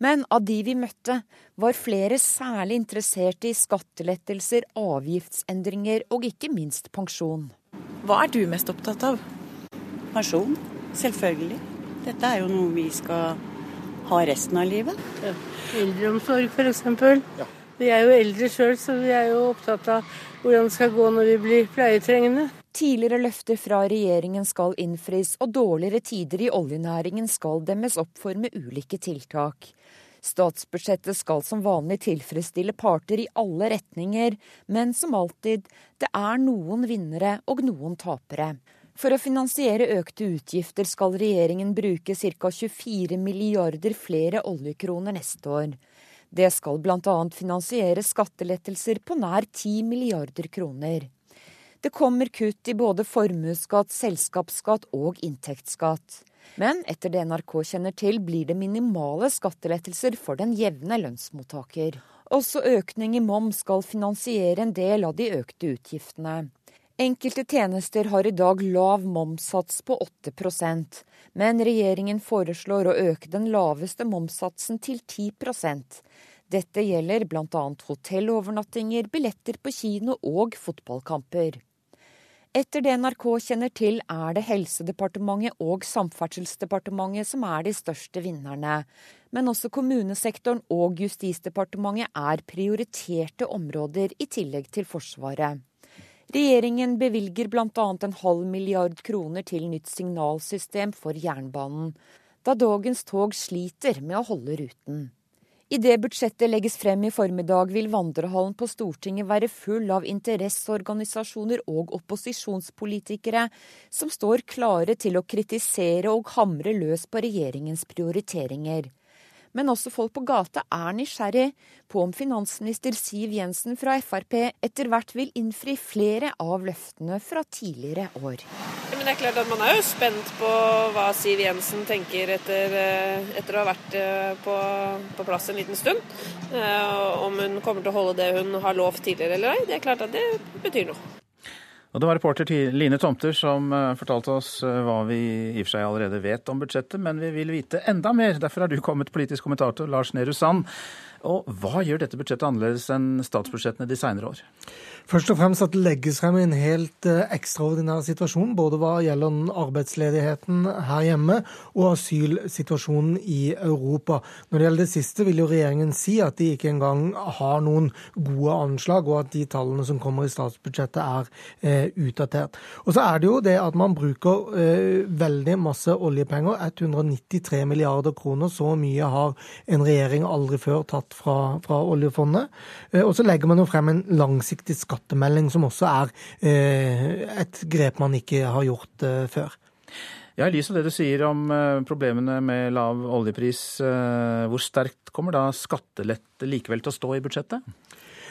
Men av de vi møtte, var flere særlig interessert i skattelettelser, avgiftsendringer og ikke minst pensjon. Hva er du mest opptatt av? Pensjon, selvfølgelig. Dette er jo noe vi skal ha resten av livet. Ja. Eldreomsorg f.eks. Ja. Vi er jo eldre sjøl, så vi er jo opptatt av hvordan det skal gå når vi blir pleietrengende. Tidligere løfter fra regjeringen skal innfris, og dårligere tider i oljenæringen skal demmes opp for med ulike tiltak. Statsbudsjettet skal som vanlig tilfredsstille parter i alle retninger, men som alltid, det er noen vinnere og noen tapere. For å finansiere økte utgifter skal regjeringen bruke ca. 24 milliarder flere oljekroner neste år. Det skal bl.a. finansiere skattelettelser på nær 10 milliarder kroner. Det kommer kutt i både formuesskatt, selskapsskatt og inntektsskatt. Men etter det NRK kjenner til, blir det minimale skattelettelser for den jevne lønnsmottaker. Også økning i moms skal finansiere en del av de økte utgiftene. Enkelte tjenester har i dag lav momssats på 8% men regjeringen foreslår å øke den laveste momssatsen til 10% Dette gjelder bl.a. hotellovernattinger, billetter på kino og fotballkamper. Etter det NRK kjenner til, er det Helsedepartementet og Samferdselsdepartementet som er de største vinnerne. Men også kommunesektoren og Justisdepartementet er prioriterte områder i tillegg til Forsvaret. Regjeringen bevilger bl.a. en halv milliard kroner til nytt signalsystem for jernbanen, da dagens tog sliter med å holde ruten. I det budsjettet legges frem i formiddag, vil vandrehallen på Stortinget være full av interesseorganisasjoner og opposisjonspolitikere som står klare til å kritisere og hamre løs på regjeringens prioriteringer men også folk på gata er nysgjerrig på om finansminister Siv Jensen fra Frp etter hvert vil innfri flere av løftene fra tidligere år. Men det er klart at Man er jo spent på hva Siv Jensen tenker etter, eh, etter å ha vært eh, på, på, plass en liten stund. Eh, om hun kommer til å holde det hun har lovt tidligere eller ei. Det er klart at det betyr noe. Og Det var reporter Line Tomter som eh, fortalte oss eh, hva vi i og for seg allerede vet om budsjettet, men vi vil vite enda mer. Derfor har du kommet, politisk kommentator Lars Nehru Sand. Og hva gjør dette budsjettet annerledes enn statsbudsjettene de senere år? Først og fremst at det legges frem i en helt eh, ekstraordinær situasjon, både hva gjelder arbeidsledigheten her hjemme og asylsituasjonen i Europa. Når det gjelder det siste, vil jo regjeringen si at de ikke engang har noen gode anslag, og at de tallene som kommer i statsbudsjettet er eh, utdatert. Og så er det jo det at man bruker eh, veldig masse oljepenger, 193 milliarder kroner. Så mye har en regjering aldri før tatt fra, fra oljefondet. Eh, og så legger man jo frem en langsiktig skattemelding, som også er eh, et grep man ikke har gjort eh, før. Ja, I lys av det du sier om problemene med lav oljepris, hvor sterkt kommer da skattelette likevel til å stå i budsjettet?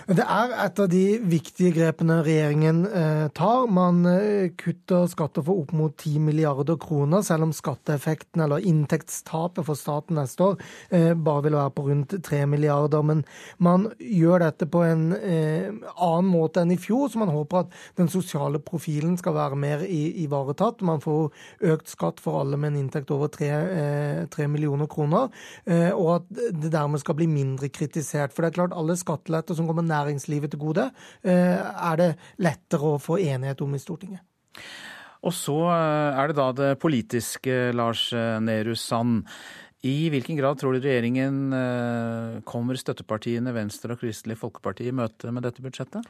Det er et av de viktige grepene regjeringen eh, tar. Man eh, kutter skatter for opp mot 10 milliarder kroner, selv om skatteeffekten eller inntektstapet for staten neste år eh, bare vil være på rundt 3 milliarder. Men man gjør dette på en annen måte enn i fjor, så man håper at den sosiale profilen skal være mer ivaretatt. Man får økt skatt for alle med en inntekt over 3, 3 millioner kroner, og at det dermed skal bli mindre kritisert. For det er klart, alle skatteletter som kommer nær næringslivet til gode, eh, er det lettere å få enighet om i Stortinget. Og så er det da det politiske, Lars Nehru Sand. I hvilken grad tror du regjeringen kommer støttepartiene Venstre og Kristelig Folkeparti i møte med dette budsjettet?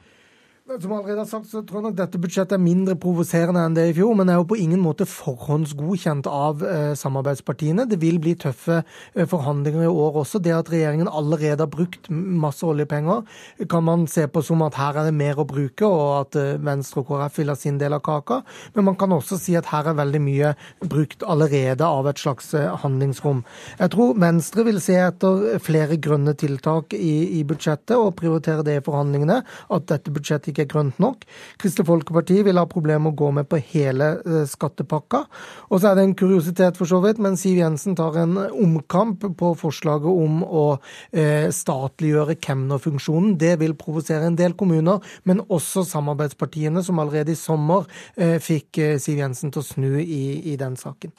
Som allerede har sagt, så tror jeg nok dette budsjettet er mindre provoserende enn det i fjor, men er jo på ingen måte forhåndsgodkjent av eh, samarbeidspartiene. Det vil bli tøffe eh, forhandlinger i år også. Det at regjeringen allerede har brukt masse oljepenger, kan man se på som at her er det mer å bruke, og at eh, Venstre og KrF vil ha sin del av kaka. Men man kan også si at her er veldig mye brukt allerede av et slags eh, handlingsrom. Jeg tror Venstre vil se etter flere grønne tiltak i, i budsjettet og prioritere det i forhandlingene. At dette budsjettet ikke ikke er grønt nok. Kristelig Folkeparti vil ha problemer med å gå med på hele eh, skattepakka. Og så er det en kuriositet for så vidt, men Siv Jensen tar en omkamp på forslaget om å eh, statliggjøre kemnerfunksjonen. Det vil provosere en del kommuner, men også samarbeidspartiene, som allerede i sommer eh, fikk Siv Jensen til å snu i, i den saken.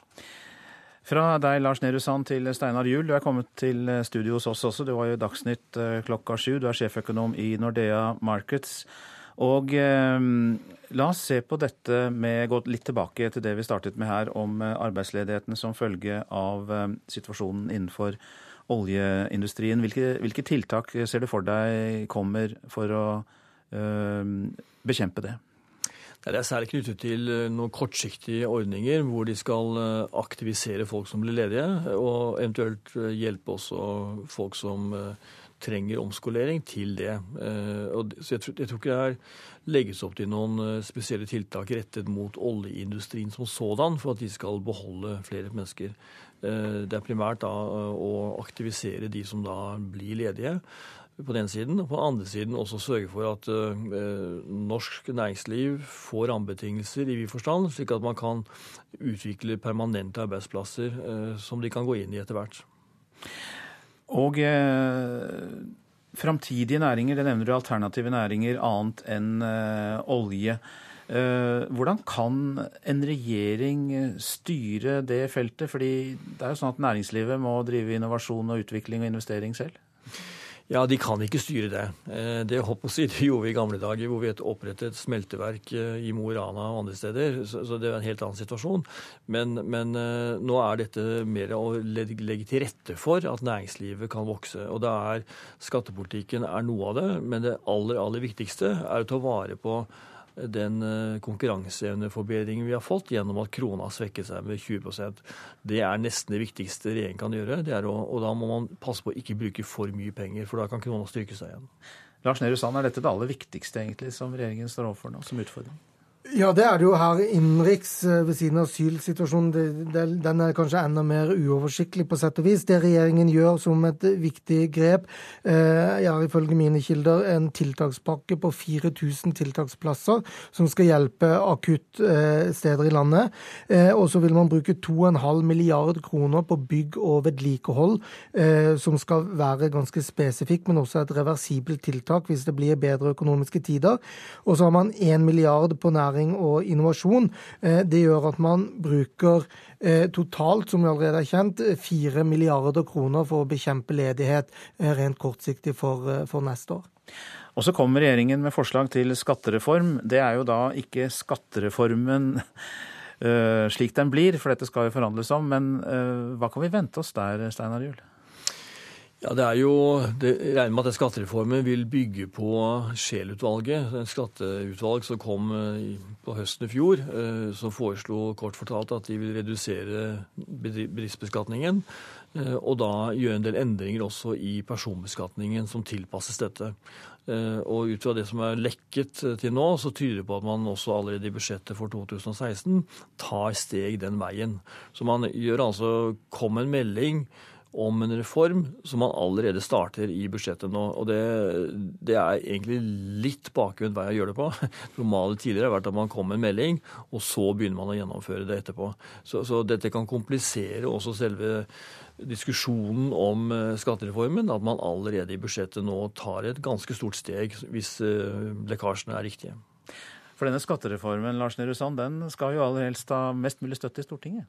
Fra deg, Lars Nehru Sand, til Steinar Juel. Du er kommet til studio hos oss også. Du var jo i Dagsnytt klokka sju. Du er sjeføkonom i Nordea Markets. Og eh, la oss se på dette med Gå litt tilbake til det vi startet med her, om eh, arbeidsledigheten som følge av eh, situasjonen innenfor oljeindustrien. Hvilke, hvilke, tiltak ser du for deg kommer for å eh, bekjempe det? Det er særlig knyttet til eh, noen kortsiktige ordninger hvor de skal eh, aktivisere folk som blir ledige, og eventuelt hjelpe også folk som trenger omskolering til det. Eh, så jeg tror, ikke det her legges opp til noen eh, spesielle tiltak rettet mot oljeindustrien som sådan for at de skal beholde flere mennesker. Eh, det er primært da å aktivisere de som da blir ledige på den siden, og på den andre siden også sørge for at norsk næringsliv får rammebetingelser i vid forstand, slik at man kan utvikle permanente arbeidsplasser som de kan gå inn i etter hvert. Og eh, framtidige næringer, det nevner du alternative næringer annet enn eh, olje. Eh, hvordan kan en regjering styre det feltet? Fordi det er jo sånn at næringslivet må drive innovasjon og utvikling og investering selv? Ja, de kan ikke styre det. Eh, det si, det gjorde vi i gamle dager, hvor vi opprettet smelteverk eh, i Mo i Rana og andre steder. Så det er en helt annen situasjon. Men, men eh, nå er dette mer å legge til rette for at næringslivet kan vokse. Og da er skattepolitikken er noe av det, men det aller, aller viktigste er å ta vare på den eh, konkurranseevneforbedringen vi har fått gjennom at krona har svekket seg med 20% Det er nesten det viktigste regjeringen kan gjøre. Å, og da må man passe på å ikke bruke for mye penger, for da kan krona styrke seg igjen. Lars Nehru Sand, er dette det aller viktigste egentlig som regjeringen står overfor nå, som utfordring? Ja, det er det jo her innenriks eh, ved siden av asylsituasjonen. Den er kanskje enda mer uoversiktlig på sett og vis. Det regjeringen gjør som et viktig grep, eh, er ifølge mine kilder en tiltakspakke på 4000 tiltaksplasser som skal hjelpe akutt eh, steder i landet. Og så vil man bruke 2,5 milliard kroner på bygg og vedlikehold, som skal være ganske spesifikk, men også et reversibelt tiltak hvis det blir bedre økonomiske tider. Og så har man 1 milliard på næring næring og innovasjon. Eh, det gjør at man bruker eh, totalt, som vi allerede er kjent, 4 milliarder kroner for å bekjempe ledighet eh, rent kortsiktig for, for neste år. Og så kommer regjeringen med forslag til skattereform. Det er jo da ikke skattereformen slik den blir, for dette skal jo forhandles om. Men hva kan vi vente oss der, Steinar Juel? Ja, det er jo, det regner med at skattereformen vil bygge på Scheel-utvalget. En skatteutvalg som kom eh, på høsten i fjor, eh, som foreslo kort fortalt at de vil redusere bedriftsbeskatningen. Eh, og da gjøre en del endringer også i personbeskatningen som tilpasses dette. Og ut fra det som er lekket til nå, så tyder det på at man også allerede i budsjettet for 2016 tar steg den veien. Så man gjør altså kom en melding om en reform som man allerede starter i budsjettet nå. Og det, det er egentlig litt bakvendt vei å gjøre det på. Normalt tidligere har vært at man kom med en melding, og så begynner man å gjennomføre det etterpå. Så, så dette kan komplisere også selve diskusjonen om eh, skattereformen, at man allerede i budsjettet nå tar et ganske stort steg, hvis eh, lekkasjene er riktige. For denne skattereformen Lars Nehru Sand, den skal jo aller helst ha mest mulig støtte i Stortinget?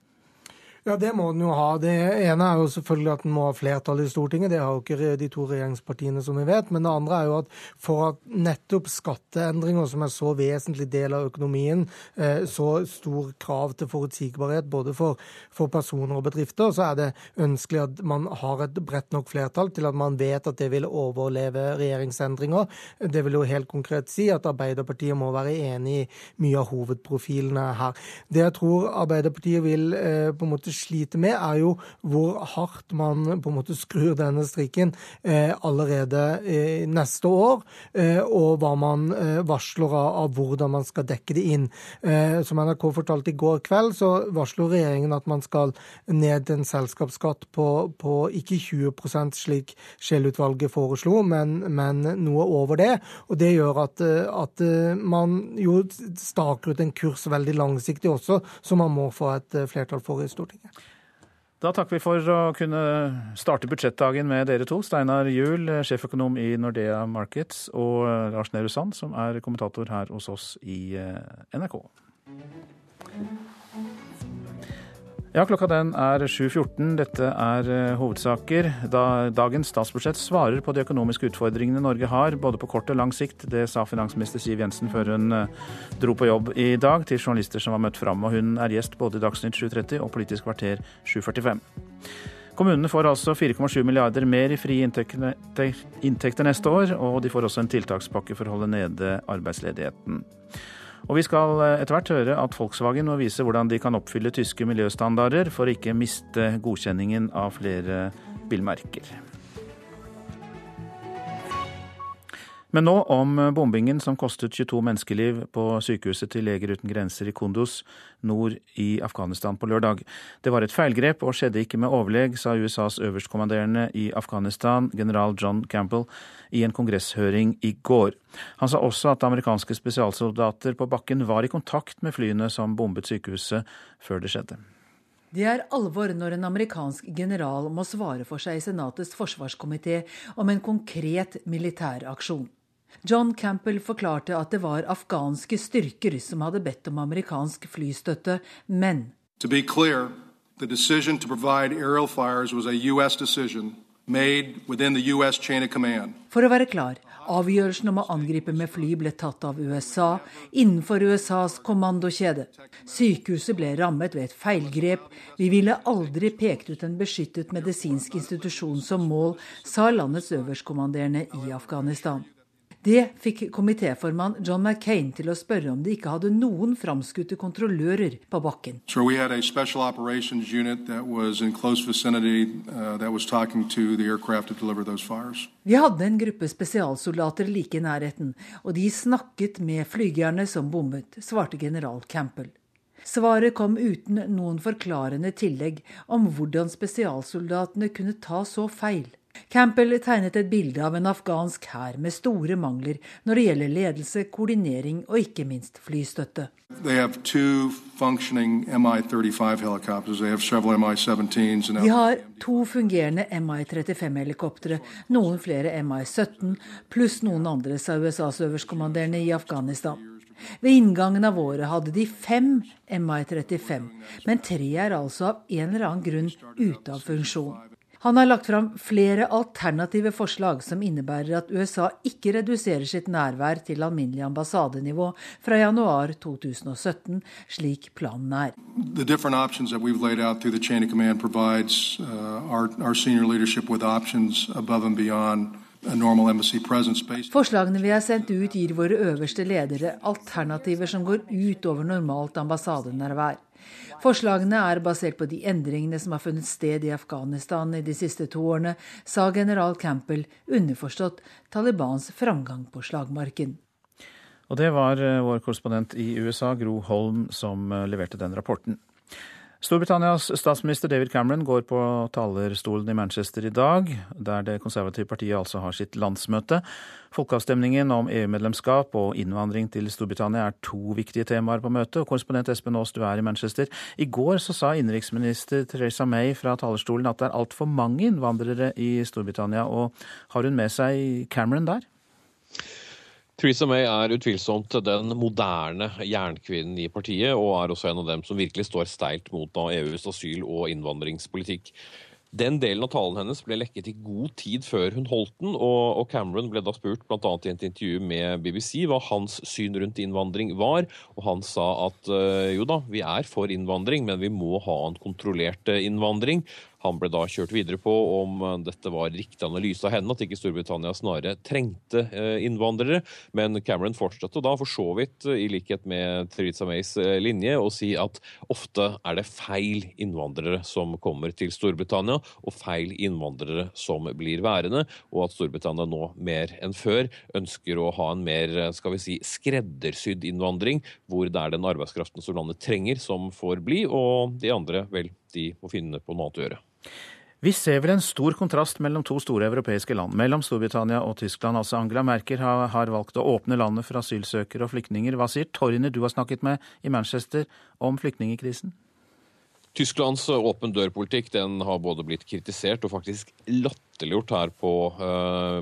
Ja, det må den jo ha. Det ene er jo selvfølgelig at den må ha flertall i Stortinget. Det har jo ikke de to regjeringspartiene, som vi vet. Men det andre er jo at for at nettopp skatteendringer, som er så vesentlig del av økonomien, eh, så stor krav til forutsigbarhet både for, for personer og bedrifter, så er det ønskelig at man har et bredt nok flertall til at man vet at det vil overleve regjeringsendringer. Det vil jo helt konkret si at Arbeiderpartiet må være enig i mye av hovedprofilene her. Det jeg tror Arbeiderpartiet vil eh, på en måte sliter med, er jo hvor hardt man på en måte skrur denne strikken eh, allerede eh, neste år, eh, og hva man eh, varsler av, av, hvordan man skal dekke det inn. Eh, som NRK fortalte i går kveld, så varsler regjeringen at man skal ned en selskapsskatt på, på ikke 20% slik Scheel-utvalget foreslo, men, men, noe over det. Og det gjør at, eh, at man jo staker ut en kurs veldig langsiktig også, som man må få et flertall for i Stortinget. Da takker vi for å kunne starte budsjettdagen med dere to. Steinar Juel, sjeføkonom i Nordea Markets, og Lars Nehru Sand, som er kommentator her hos oss i eh, NRK. Ja, klokka den er 7.14. Dette er uh, hovedsaker. Da dagens statsbudsjett svarer på de økonomiske utfordringene Norge har, både på kort og lang sikt. Det sa finansminister Siv Jensen før hun uh, dro på jobb i dag til journalister som var møtt fram. Og hun er gjest både i Dagsnytt 7.30 og Politisk kvarter 7.45. Kommunene får altså 4,7 milliarder mer i frie inntekter neste år, og de får også en tiltakspakke for å holde nede arbeidsledigheten. Og vi skal eh, etter hvert høre at Volkswagen må vise hvordan de kan oppfylle tyske miljøstandarder for å ikke miste godkjenningen av flere bilmerker. Men nå om bombingen som kostet 22 menneskeliv på sykehuset til Leger uten grenser i Kunduz nord i Afghanistan på lørdag. Det var et feilgrep og skjedde ikke med overlegg, sa USAs øverstkommanderende i Afghanistan, general John Campbell, i en kongresshøring i går. Han sa også at amerikanske spesialsoldater på bakken var i kontakt med flyene som bombet sykehuset før det skjedde. Det er alvor når en amerikansk general må svare for seg i Senatets forsvarskomité om en konkret militær aksjon. John Campbell forklarte at det var afghanske styrker som hadde bedt om amerikansk flystøtte, men clear, For å være klar, avgjørelsen om å angripe med fly ble tatt av USA innenfor USAs kommandokjede. Sykehuset ble rammet ved et feilgrep. Vi ville aldri pekt ut en beskyttet medisinsk institusjon som mål, sa landets øverstkommanderende i Afghanistan. Det fikk komitéformann John McCain til å spørre om de ikke hadde noen framskutte kontrollører på bakken. Uh, Vi hadde en gruppe spesialsoldater like i nærheten, og de snakket med flygerne som bommet, svarte general Campbell. Svaret kom uten noen forklarende tillegg om hvordan spesialsoldatene kunne ta så feil. Campbell tegnet et bilde av en afghansk hær med store mangler når det gjelder ledelse, koordinering og ikke minst flystøtte. De har to fungerende Mi-35-helikoptre, noen flere Mi-17, pluss noen andre, sa USAs øverstkommanderende i Afghanistan. Ved inngangen av året hadde de fem Mi-35, men tre er altså av en eller annen grunn ute av funksjon. Han har lagt fram flere alternative forslag som innebærer at USA ikke reduserer sitt nærvær til alminnelig ambassadenivå fra januar 2017, slik planen er. Provides uh, our, our senior leadership with options above and beyond Forslagene vi har sendt ut, gir våre øverste ledere alternativer som går utover normalt ambassadenærvær. Forslagene er basert på de endringene som har funnet sted i Afghanistan i de siste to årene, sa general Campbell, underforstått Talibans framgang på slagmarken. Og det var eh, vår korrespondent i USA, Gro Holm, som eh, leverte den rapporten. Storbritannias statsminister David Cameron går på talerstolen i Manchester i dag, der det konservative partiet altså har sitt landsmøte. Folkeavstemningen om EU-medlemskap og innvandring til Storbritannia er to viktige temaer på møtet. og Korrespondent Espen Aas, du er i Manchester. I går så sa innenriksminister Theresa May fra talerstolen at det er altfor mange innvandrere i Storbritannia. og Har hun med seg Cameron der? Theresa May er utvilsomt den moderne jernkvinnen i partiet, og er også en av dem som virkelig står steilt mot EUs asyl- og innvandringspolitikk. Den delen av talen hennes ble lekket i god tid før hun holdt den, og, Cameron ble da spurt bl.a. i et intervju med BBC hva hans syn rundt innvandring var, og han sa at eh, jo da, vi er for innvandring, men vi må ha en kontrollert eh, innvandring. Han ble da kjørt videre på om dette var riktig analyse av henne, at ikke Storbritannia snarere trengte eh, innvandrere. Men Cameron fortsatte da for så vidt, i likhet med Theresa Mays eh, linje, å si at ofte er det feil innvandrere som kommer til Storbritannia, og feil innvandrere som blir værende, og at Storbritannia nå mer enn før ønsker å ha en mer skal vi si, skreddersydd innvandring, hvor det er den arbeidskraften som landet trenger, som får bli, og de andre, vel, de må finne på noe annet å gjøre. Vi ser vel en stor kontrast mellom to store europeiske land, mellom Storbritannia og Tyskland. Altså Angela Merkel har, har valgt å åpne landet for asylsøkere og flyktninger. Hva sier Torner, du har snakket med i Manchester, om flyktningkrisen? Tysklands åpen dør-politikk den har både blitt kritisert og faktisk latterliggjort her på uh,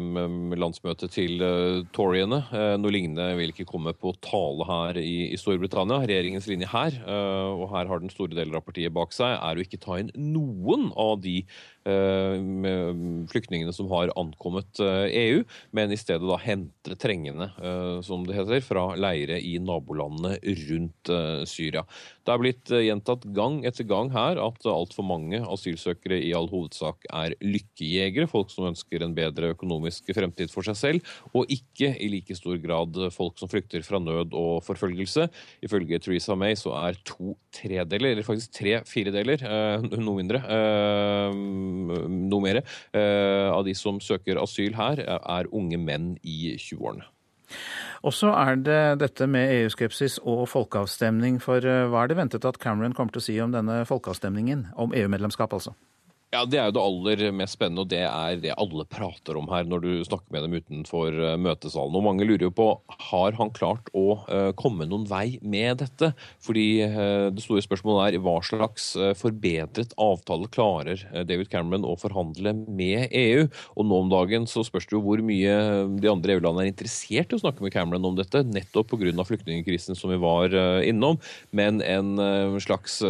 landsmøtet til uh, toryene. Uh, noe lignende vil ikke komme på tale her i, i Storbritannia. Regjeringens linje her, og her har den store deler av partiet bak seg, er å ikke ta inn noen av de flyktningene som har ankommet EU, e men i stedet da hente trengende, som det heter, fra leire i nabolandene rundt Syria. Det er blitt gjentatt gang etter gang her at altfor mange asylsøkere i all hovedsak er lykkejegere, folk som ønsker en bedre økonomisk fremtid for seg selv, og ikke i like stor grad folk som flykter fra nød og forfølgelse. Ifølge Theresa May så er to tredeler, eller faktisk tre firedeler, noe mindre, noe mer, eh, av de som søker asyl her, er unge menn i 20-årene. Og så er det dette med EU-skepsis og folkeavstemning. For eh, hva er det ventet at Cameron kommer til å si om denne folkeavstemningen? Om EU-medlemskap, altså? Ja, Det er jo det aller mest spennende, og det er det alle prater om her når du snakker med dem utenfor eh, møtesalen. Og Mange lurer jo på har han klart å uh, komme noen vei med dette. Fordi uh, Det store spørsmålet er hva slags forbedret avtale klarer David Cameron å forhandle med EU. Og Nå om dagen så spørs det jo hvor mye de andre EU-landene er interessert i å snakke med Cameron om dette, nettopp pga. flyktningkrisen som vi var innom. Men en slags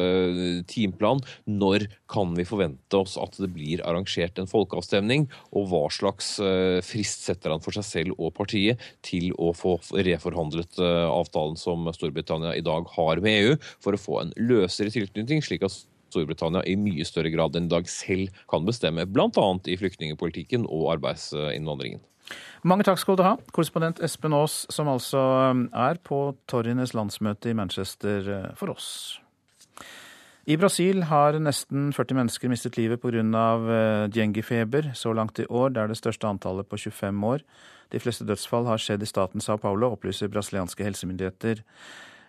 timeplan. Når kan vi forvente oss oss at det blir arrangert en folkeavstemning, og hva slags eh, frist setter han for seg selv og partiet til å få reforhandlet eh, avtalen som Storbritannia i dag har med EU, for å få en løsere tilknytning, slik at Storbritannia i mye større grad enn i dag selv kan bestemme, bl.a. i flyktningpolitikken og arbeidsinnvandringen. Mange takk skal du ha, korrespondent Espen Aas, som altså eh, er på Torrienes landsmøte i Manchester for oss. I Brasil har nesten 40 mennesker mistet livet pga. Eh, denguefeber så langt i år. Det er det største antallet på 25 år. De fleste dødsfall har skjedd i staten Sao Paulo, opplyser brasilianske helsemyndigheter.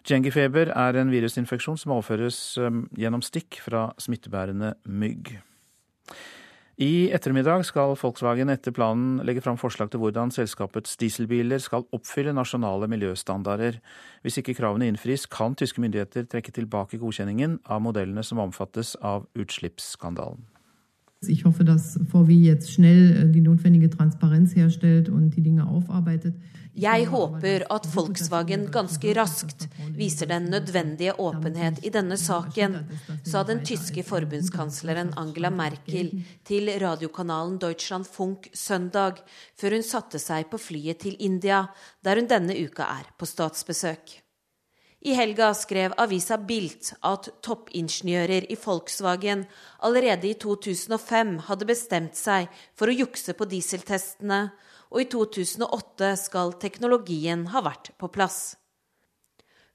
Denguefeber er en virusinfeksjon som overføres eh, gjennom stikk fra smittebærende mygg. I ettermiddag skal Volkswagen etter planen legge fram forslag til hvordan selskapets dieselbiler skal oppfylle nasjonale miljøstandarder. Hvis ikke kravene innfris, kan tyske myndigheter trekke tilbake godkjenningen av modellene som omfattes av utslippsskandalen. Ich hoffe, dass VW jetzt schnell äh, die notwendige Transparenz herstellt und die Dinge aufarbeitet. Jeg håper at Volkswagen ganske raskt viser den nødvendige åpenhet i denne saken, sa den tyske forbundskansleren Angela Merkel til radiokanalen Deutschland Funk søndag, før hun satte seg på flyet til India, der hun denne uka er på statsbesøk. I helga skrev avisa Bilt at toppingeniører i Volkswagen allerede i 2005 hadde bestemt seg for å jukse på dieseltestene, og i 2008 skal teknologien ha vært på plass.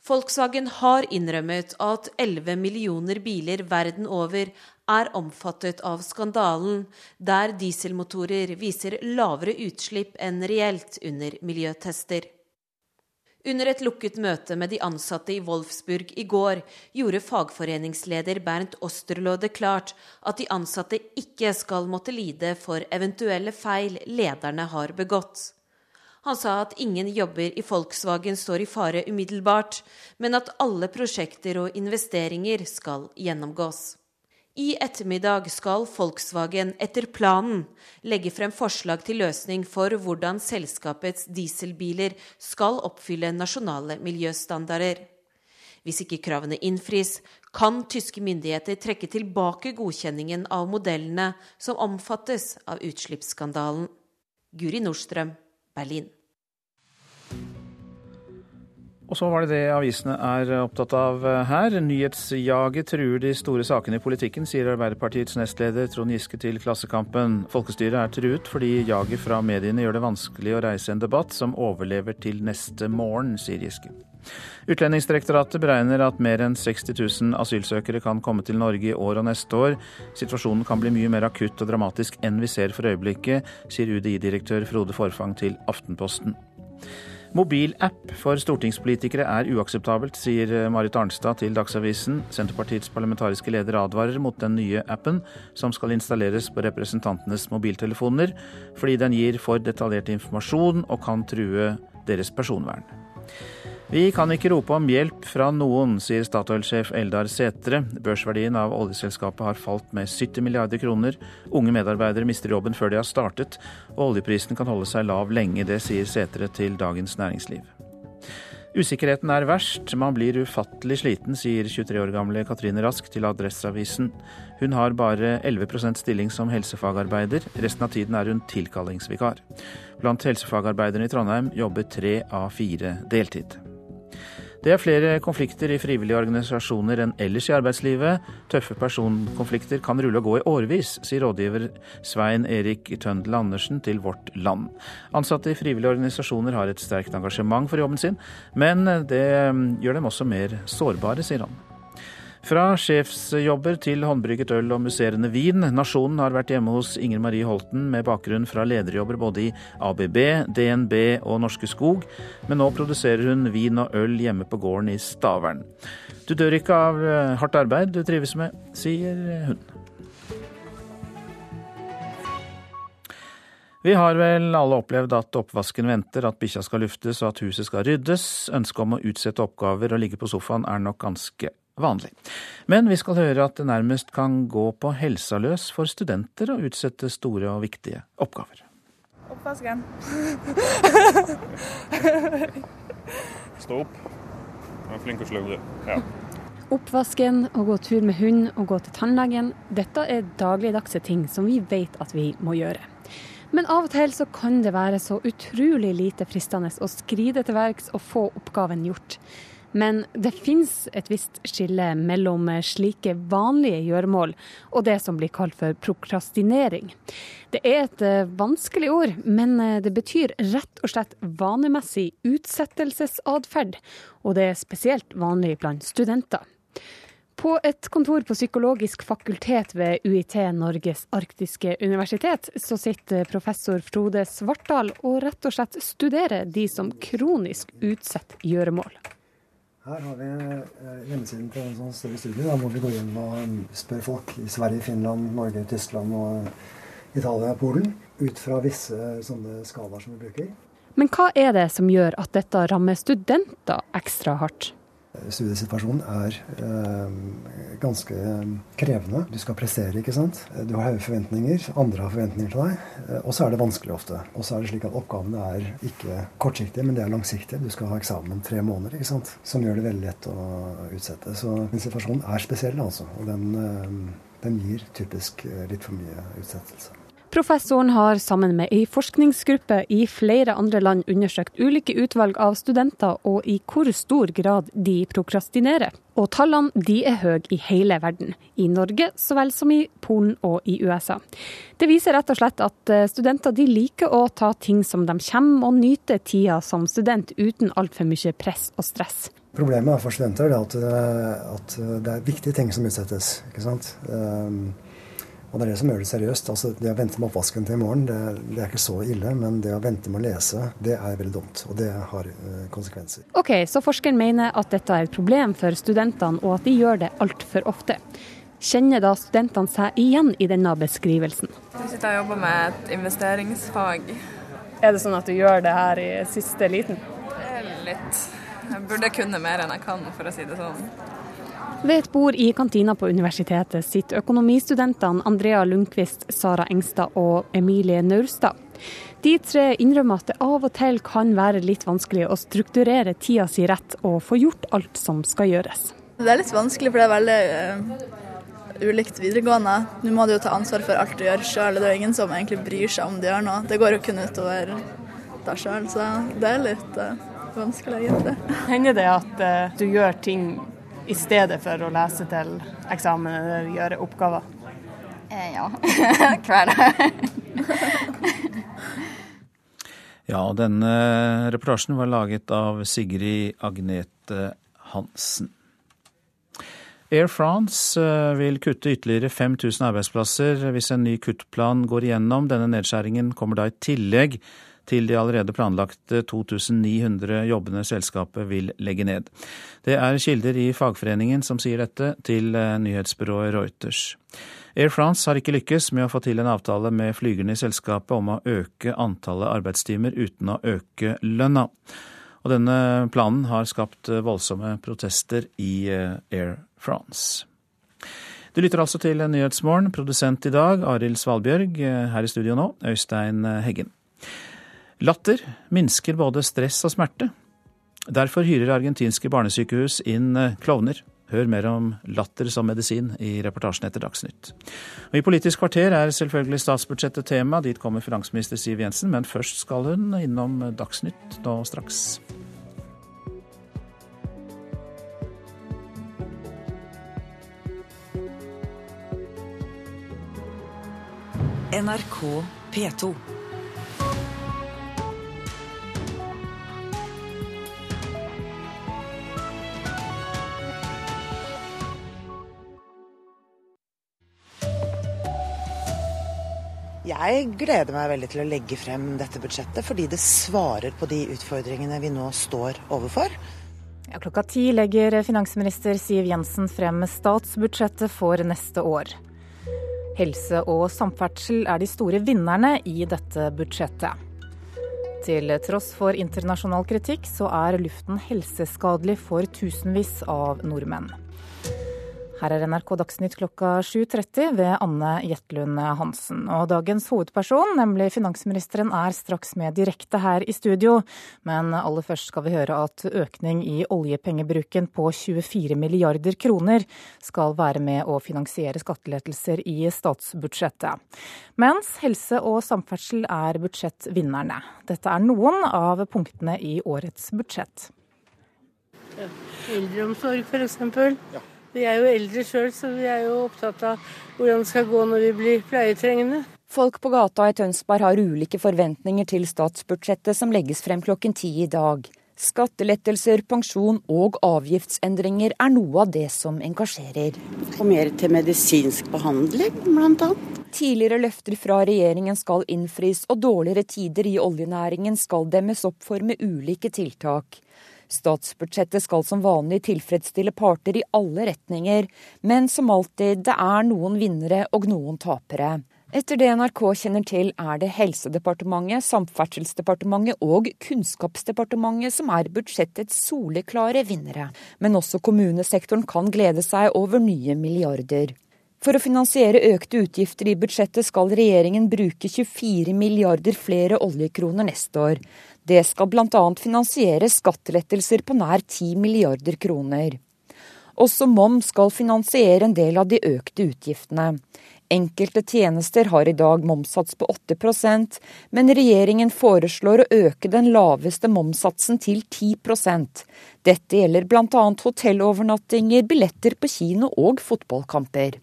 Volkswagen har innrømmet at 11 millioner biler verden over er omfattet av skandalen, der dieselmotorer viser lavere utslipp enn reelt under miljøtester. Under et lukket møte med de ansatte i Wolfsburg i går gjorde fagforeningsleder Bernt Osterlo det klart at de ansatte ikke skal måtte lide for eventuelle feil lederne har begått. Han sa at ingen jobber i Volkswagen står i fare umiddelbart, men at alle prosjekter og investeringer skal gjennomgås. I ettermiddag skal Volkswagen etter planen legge frem forslag til løsning for hvordan selskapets dieselbiler skal oppfylle nasjonale miljøstandarder. Hvis ikke kravene innfris, kan tyske myndigheter trekke tilbake godkjenningen av modellene som omfattes av utslippsskandalen. Guri Nordstrøm, Berlin. Og så var det det avisene er opptatt av her. Nyhetsjaget truer de store sakene i politikken, sier Arbeiderpartiets nestleder Trond Giske til Klassekampen. Folkestyret er truet fordi jaget fra mediene gjør det vanskelig å reise en debatt som overlever til neste morgen, sier Giske. Utlendingsdirektoratet beregner at mer enn 60 000 asylsøkere kan komme til Norge i år og neste år. Situasjonen kan bli mye mer akutt og dramatisk enn vi ser for øyeblikket, sier UDI-direktør Frode Forfang til Aftenposten. Mobilapp for stortingspolitikere er uakseptabelt, sier Marit Arnstad til Dagsavisen. Senterpartiets parlamentariske leder advarer mot den nye appen som skal installeres på representantenes mobiltelefoner, fordi den gir for detaljert informasjon og kan true deres personvern. Vi kan ikke rope om hjelp fra noen, sier Statoil-sjef Eldar Sætre. Børsverdien av oljeselskapet har falt med 70 milliarder kroner. Unge medarbeidere mister jobben før de har startet, og oljeprisen kan holde seg lav lenge. Det sier Sætre til Dagens Næringsliv. Usikkerheten er verst, man blir ufattelig sliten, sier 23 år gamle Katrine Rask til Adresseavisen. Hun har bare 11% stilling som helsefagarbeider, resten av tiden er hun tilkallingsvikar. Blant helsefagarbeiderne i Trondheim jobber tre av fire deltid. Det er flere konflikter i frivillige organisasjoner enn ellers i arbeidslivet. Tøffe personkonflikter kan rulle og gå i årevis, sier rådgiver Svein Erik Tøndel Andersen til Vårt Land. Ansatte i frivillige organisasjoner har et sterkt engasjement for jobben sin, men det gjør dem også mer sårbare, sier han. Fra sjefsjobber til håndbrygget øl og musserende vin. Nasjonen har vært hjemme hos Inger Marie Holten med bakgrunn fra lederjobber både i ABB, DNB og Norske Skog, men nå produserer hun vin og øl hjemme på gården i Stavern. Du dør ikke av eh, hardt arbeid du trives med, sier hun. Vi har vel alle opplevd at oppvasken venter, at bikkja skal luftes og at huset skal ryddes. Ønsket om å utsette oppgaver og ligge på sofaen er nok ganske vanlig. Men vi skal høre at det nærmest kan gå på helsa løs for studenter å utsette store og viktige oppgaver. Oppvasken. Stå opp. Vær flink og sludre. Ja. Oppvasken, å gå tur med hund og gå til tannlegen. Dette er dagligdagse ting som vi vet at vi må gjøre. Men av og til så kan det være så utrolig lite fristende å skride til verks og få oppgaven gjort. Men det fins et visst skille mellom slike vanlige gjøremål og det som blir kalt for prokrastinering. Det er et eh, vanskelig ord, men eh, det betyr rett og slett vanemessig utsettelsesatferd. Og det er spesielt vanlig blant studenter. På et kontor på Psykologisk fakultet ved UiT, Norges arktiske universitet, så sitter professor Frode Svartdal og rett og slett studerer de som kronisk utsetter gjøremål. Her har vi eh, hjemmesiden til en sånn større studie da, hvor vi går inn og um, spør folk i Sverige, Finland, Norge, Tyskland og Italia og Polen ut fra visse sånne skalaer som vi bruker. Men hva er det som gjør at dette rammer studenter ekstra hardt? Studiesituasjonen er eh, ganske krevende. Du skal prestere, ikke sant. Du har høye forventninger. Andre har forventninger til deg. Eh, og så er det vanskelig ofte. Og så er det slik at oppgavene er ikke kortsiktige, men de er langsiktige. Du skal ha eksamen om tre måneder, ikke sant. Som gjør det veldig lett å utsette. Så situasjonen er spesiell, altså. Og den, eh, den gir typisk eh, litt for mye utsettelse. Professoren har sammen med ei forskningsgruppe i flere andre land undersøkt ulike utvalg av studenter, og i hvor stor grad de prokrastinerer. Og tallene de er høye i hele verden, i Norge så vel som i Polen og i USA. Det viser rett og slett at eh, studenter de liker å ta ting som de kommer, og nyte tida som student uten altfor mye press og stress. Problemet for studenter er at, eh, at det er viktige ting som utsettes. ikke sant? Um, og det er det som gjør det seriøst. Altså, det å vente med oppvasken til i morgen, det, det, er ikke så ille. Men det å vente med å lese, det er veldig dumt. Og det har uh, konsekvenser. Ok, Så forskeren mener at dette er et problem for studentene, og at de gjør det altfor ofte. Kjenner da studentene seg igjen i denne beskrivelsen? Jeg sitter og jobber med et investeringsfag. Er det sånn at du gjør det her i siste liten? Litt. Jeg burde kunne mer enn jeg kan, for å si det sånn. Ved et bord i kantina på universitetet sitter økonomistudentene Andrea Lundqvist, Sara Engstad og Emilie Naustad. De tre innrømmer at det av og til kan være litt vanskelig å strukturere tida si rett og få gjort alt som skal gjøres. Det er litt vanskelig, for det er veldig uh, ulikt videregående. Nå må du jo ta ansvar for alt du gjør sjøl, det er jo ingen som egentlig bryr seg om du gjør noe. Det går jo kun utover deg sjøl, så det er litt uh, vanskelig, egentlig. Hender det at uh, du gjør ting i stedet for å lese til eksamen eller gjøre oppgaver? ja. Hver dag. ja, og denne reportasjen var laget av Sigrid Agnete Hansen. Air France eh, vil kutte ytterligere 5000 arbeidsplasser hvis en ny kuttplan går igjennom. Denne nedskjæringen kommer da i tillegg til de allerede planlagte 2900 jobbene selskapet vil legge ned. Det er kilder i fagforeningen som sier dette til eh, nyhetsbyrået Reuters. Air France har ikke lykkes med å få til en avtale med flygerne i selskapet om å øke antallet arbeidstimer uten å øke lønna. Og denne planen har skapt voldsomme protester i eh, Air France. Du lytter altså til Nyhetsmorgen. Produsent i dag Arild Svalbjørg. Eh, her i studio nå, Øystein Heggen. Latter minsker både stress og smerte. Derfor hyrer argentinske barnesykehus inn eh, klovner. Hør mer om latter som medisin i reportasjen etter Dagsnytt. Og I Politisk kvarter er selvfølgelig statsbudsjettet tema. Dit kommer finansminister Siv Jensen, men først skal hun innom Dagsnytt nå straks. NRK P2. Jeg gleder meg veldig til å legge frem dette budsjettet, fordi det svarer på de utfordringene vi nå står overfor. Ja, klokka ti legger finansminister Siv Jensen frem statsbudsjettet for neste år. Helse og samferdsel er de store vinnerne i dette budsjettet. Til tross for internasjonal kritikk, så er luften helseskadelig for tusenvis av nordmenn. Her er NRK Dagsnytt klokka 7.30 ved Anne Jetlund Hansen. Og dagens hovedperson, nemlig finansministeren, er straks med direkte her i studio. Men aller først skal vi høre at økning i oljepengebruken på 24 milliarder kroner skal være med å finansiere skattelettelser i statsbudsjettet. Mens helse og samferdsel er budsjettvinnerne. Dette er noen av punktene i årets budsjett. Ja. Eldreomsorg, f.eks. Ja. Vi er jo eldre sjøl, så vi er jo opptatt av hvordan det skal gå når vi blir pleietrengende. Folk på gata i Tønsberg har ulike forventninger til statsbudsjettet som legges frem klokken ti i dag. Skattelettelser, pensjon og avgiftsendringer er noe av det som engasjerer. Og mer til medisinsk behandling, bl.a. Tidligere løfter fra regjeringen skal innfris, og dårligere tider i oljenæringen skal demmes opp for med ulike tiltak. Statsbudsjettet skal som vanlig tilfredsstille parter i alle retninger, men som alltid, det er noen vinnere og noen tapere. Etter det NRK kjenner til, er det Helsedepartementet, Samferdselsdepartementet og Kunnskapsdepartementet som er budsjettets soleklare vinnere. Men også kommunesektoren kan glede seg over nye milliarder. For å finansiere økte utgifter i budsjettet skal regjeringen bruke 24 milliarder flere oljekroner neste år. Det skal bl.a. finansiere skattelettelser på nær 10 milliarder kroner. Også MOM skal finansiere en del av de økte utgiftene. Enkelte tjenester har i dag momssats på 8% men regjeringen foreslår å øke den laveste momssatsen til 10% Dette gjelder bl.a. hotellovernattinger, billetter på kino og fotballkamper.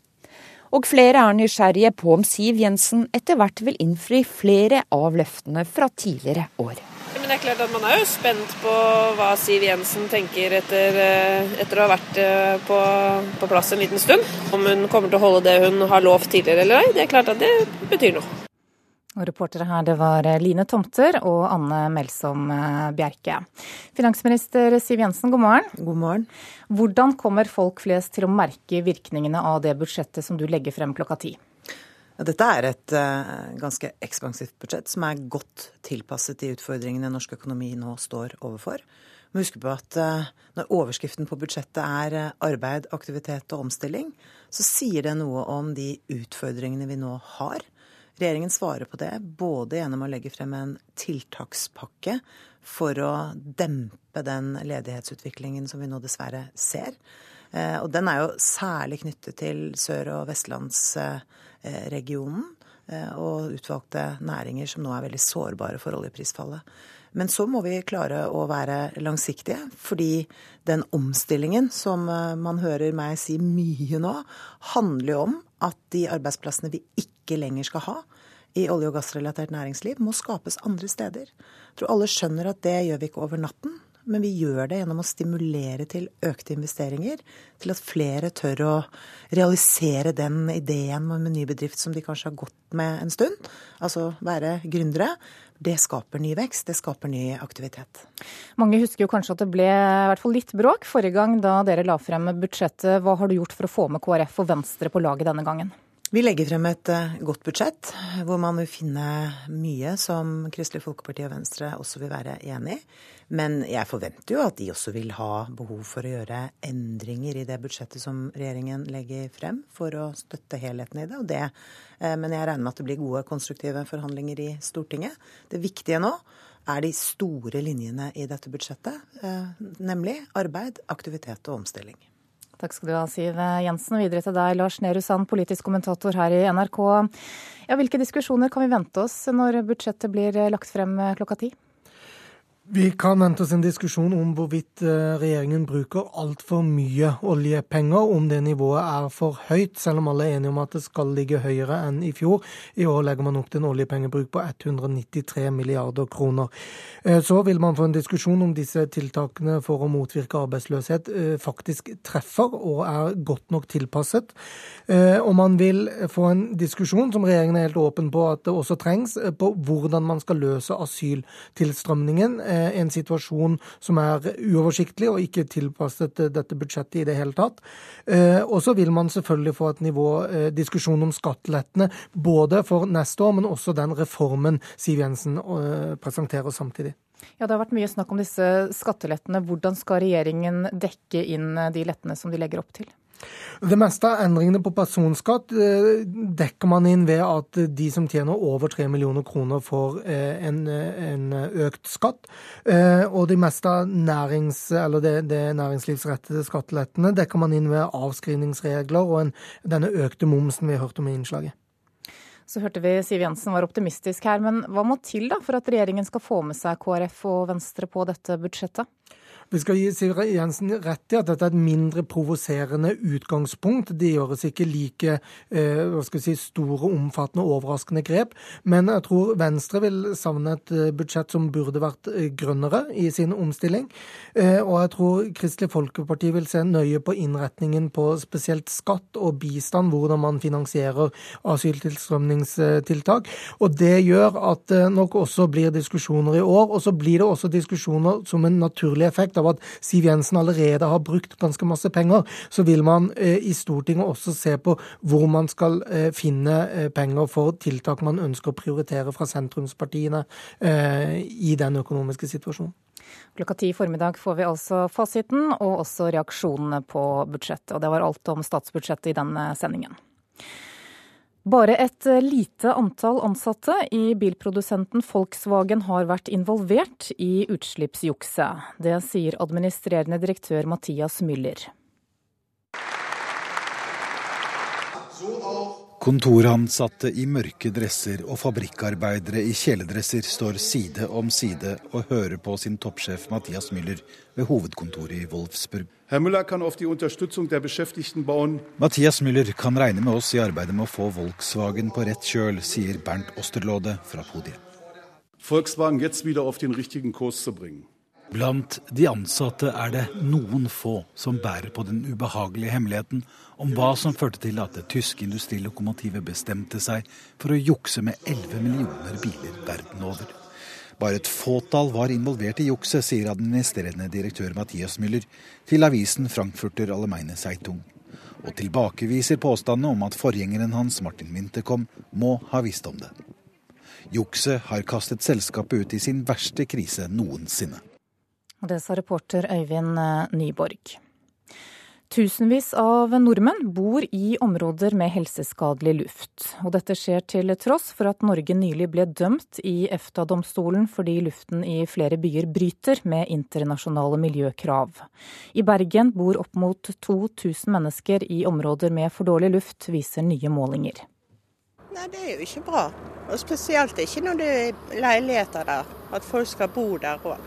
Og flere er nysgjerrige på om Siv Jensen etter hvert vil innfri flere av løftene fra tidligere år det er klart at Man er jo spent på hva Siv Jensen tenker etter, eh, etter å ha vært eh, på, på, plass en liten stund. Om hun kommer til å holde det hun har lovt tidligere eller ei. Det er klart at det betyr noe. Og reportere her det var Line Tomter og Anne Melsom eh, Bjerke. Finansminister Siv Jensen, god morgen. God morgen. Hvordan kommer folk flest til å merke virkningene av det budsjettet som du legger frem klokka ti? Dette er et uh, ganske ekspansivt budsjett som er godt tilpasset de utfordringene norsk økonomi nå står overfor. må huske på at eh, når overskriften på budsjettet er eh, arbeid, aktivitet og omstilling, så sier det noe om de utfordringene vi nå har. Regjeringen svarer på det både gjennom å legge frem en tiltakspakke for å dempe den ledighetsutviklingen som vi nå dessverre ser. Eh, og den er jo særlig knyttet til Sør- og Vestlandsregionen og utvalgte næringer som nå er veldig sårbare for oljeprisfallet. Men så må vi klare å være langsiktige, fordi den omstillingen som eh, man hører meg si mye nå, handler jo om at de arbeidsplassene vi ikke lenger skal ha i olje- og gassrelatert næringsliv, må skapes andre steder. Jeg tror alle skjønner at det gjør vi ikke over natten. Men vi gjør det gjennom å stimulere til økte investeringer, til at flere tør å realisere den ideen med en ny bedrift som de kanskje har gått med en stund. Altså være gründere. Det skaper ny vekst, det skaper ny aktivitet. Mange husker jo kanskje at det ble i hvert fall litt bråk forrige gang da dere la frem budsjettet. Hva har du gjort for å få med KrF og Venstre på laget denne gangen? Vi legger frem et eh, godt budsjett, hvor man vil finne mye som Kristelig Folkeparti og Venstre også vil være enig i. Men jeg forventer jo at de også vil ha behov for å gjøre endringer i det budsjettet som regjeringen legger frem, for å støtte helheten i det. det eh, men jeg regner med at det blir gode, konstruktive forhandlinger i Stortinget. Det viktige nå er de store linjene i dette budsjettet, eh, nemlig arbeid, aktivitet og omstilling. Takk skal du ha, Siv Jensen. Videre til deg, Lars Nehru Sand, politisk kommentator her i NRK. Ja, hvilke diskusjoner kan vi vente oss når budsjettet blir lagt frem klokka ti? Vi kan vente oss en diskusjon om hvorvidt eh, regjeringen bruker altfor mye oljepenger, om det nivået er for høyt, selv om alle er enige om at det skal ligge høyere enn i fjor. I år legger man opp til en oljepengebruk på 193 milliarder kroner. Eh, så vil man få en diskusjon om disse tiltakene for å motvirke arbeidsløshet eh, faktisk treffer og er godt nok tilpasset. Og man vil få en diskusjon, som regjeringen er helt åpen på at det også trengs, på hvordan man skal løse asyltilstrømningen en situasjon som er uoversiktlig og ikke tilpasset eh, dette budsjettet i det hele tatt. Eh, og så vil man selvfølgelig få et nivå diskusjon om skattelettene, både for neste år, men også den reformen Siv Jensen presenterer samtidig. Ja, Det har vært mye snakk om disse skattelettene. Hvordan skal regjeringen dekke inn de lettene som de legger opp til? Det meste av endringene på personskatt eh, dekker man inn ved at de som tjener over 3 millioner kroner, får eh, en, en økt skatt. Eh, og de meste av nærings, det, det næringslivsrettede skattelettene dekker man inn ved avskrivningsregler og en, denne økte momsen vi hørte om i innslaget. Så hørte vi Siv Jensen var optimistisk her, men hva må til da for at regjeringen skal få med seg KrF og Venstre på dette budsjettet? Vi skal gi Siv Jensen rett i at dette er et mindre provoserende utgangspunkt. Det gjøres ikke like eh, si, store, omfattende og overraskende grep. Men jeg tror Venstre vil savne et eh, budsjett som burde vært eh, grønnere i sin omstilling. Og jeg tror Kristelig Folkeparti vil se nøye på innretningen på spesielt skatt og bistand, hvordan man finansierer asyltilstrømningstiltak. Og det gjør at det nok også blir diskusjoner i år. Og så blir det også diskusjoner som en naturlig effekt av at Siv Jensen allerede har brukt ganske masse penger, så vil man eh, i Stortinget også se på hvor man skal eh, finne eh, penger for tiltak man ønsker å prioritere fra sentrumspartiene i den økonomiske situasjonen. Klokka ti i formiddag får vi altså fasiten og også reaksjonene på budsjettet. Og det var alt om statsbudsjettet i denne sendingen. Bare et eh, lite antall ansatte i bilprodusenten Volkswagen har vært involvert i utslippsjukset. Det sier administrerende direktør Mathias Müller. Kontoransatte i mørke dresser og fabrikkarbeidere i kjeledresser står side om side og hører på sin toppsjef Mathias Müller ved hovedkontoret i Wolfsburg. Mathias Müller kan regne med oss i arbeidet med å få Volkswagen på rett kjøl, sier Bernt Osterlode fra podiet. Volkswagen jetzt wieder auf den richtigen Kurs zu bringen. Blant de ansatte er det noen få som bærer på den ubehagelige hemmeligheten om hva som førte til at det tyske industrilokomotivet bestemte seg for å jukse med 11 millioner biler verden over. Bare et fåtall var involvert i jukset, sier administrerende direktør Mathias Müller til avisen Frankfurter Allemeine Zeitung, og tilbakeviser påstandene om at forgjengeren hans, Martin Winterkom, må ha visst om det. Jukset har kastet selskapet ut i sin verste krise noensinne. Og det sa reporter Øyvind Nyborg. Tusenvis av nordmenn bor i områder med helseskadelig luft. Og dette skjer til tross for at Norge nylig ble dømt i EFTA-domstolen fordi luften i flere byer bryter med internasjonale miljøkrav. I Bergen bor opp mot 2000 mennesker i områder med for dårlig luft, viser nye målinger. Nei, Det er jo ikke bra. Og Spesielt ikke når det er leiligheter der. At folk skal bo der òg.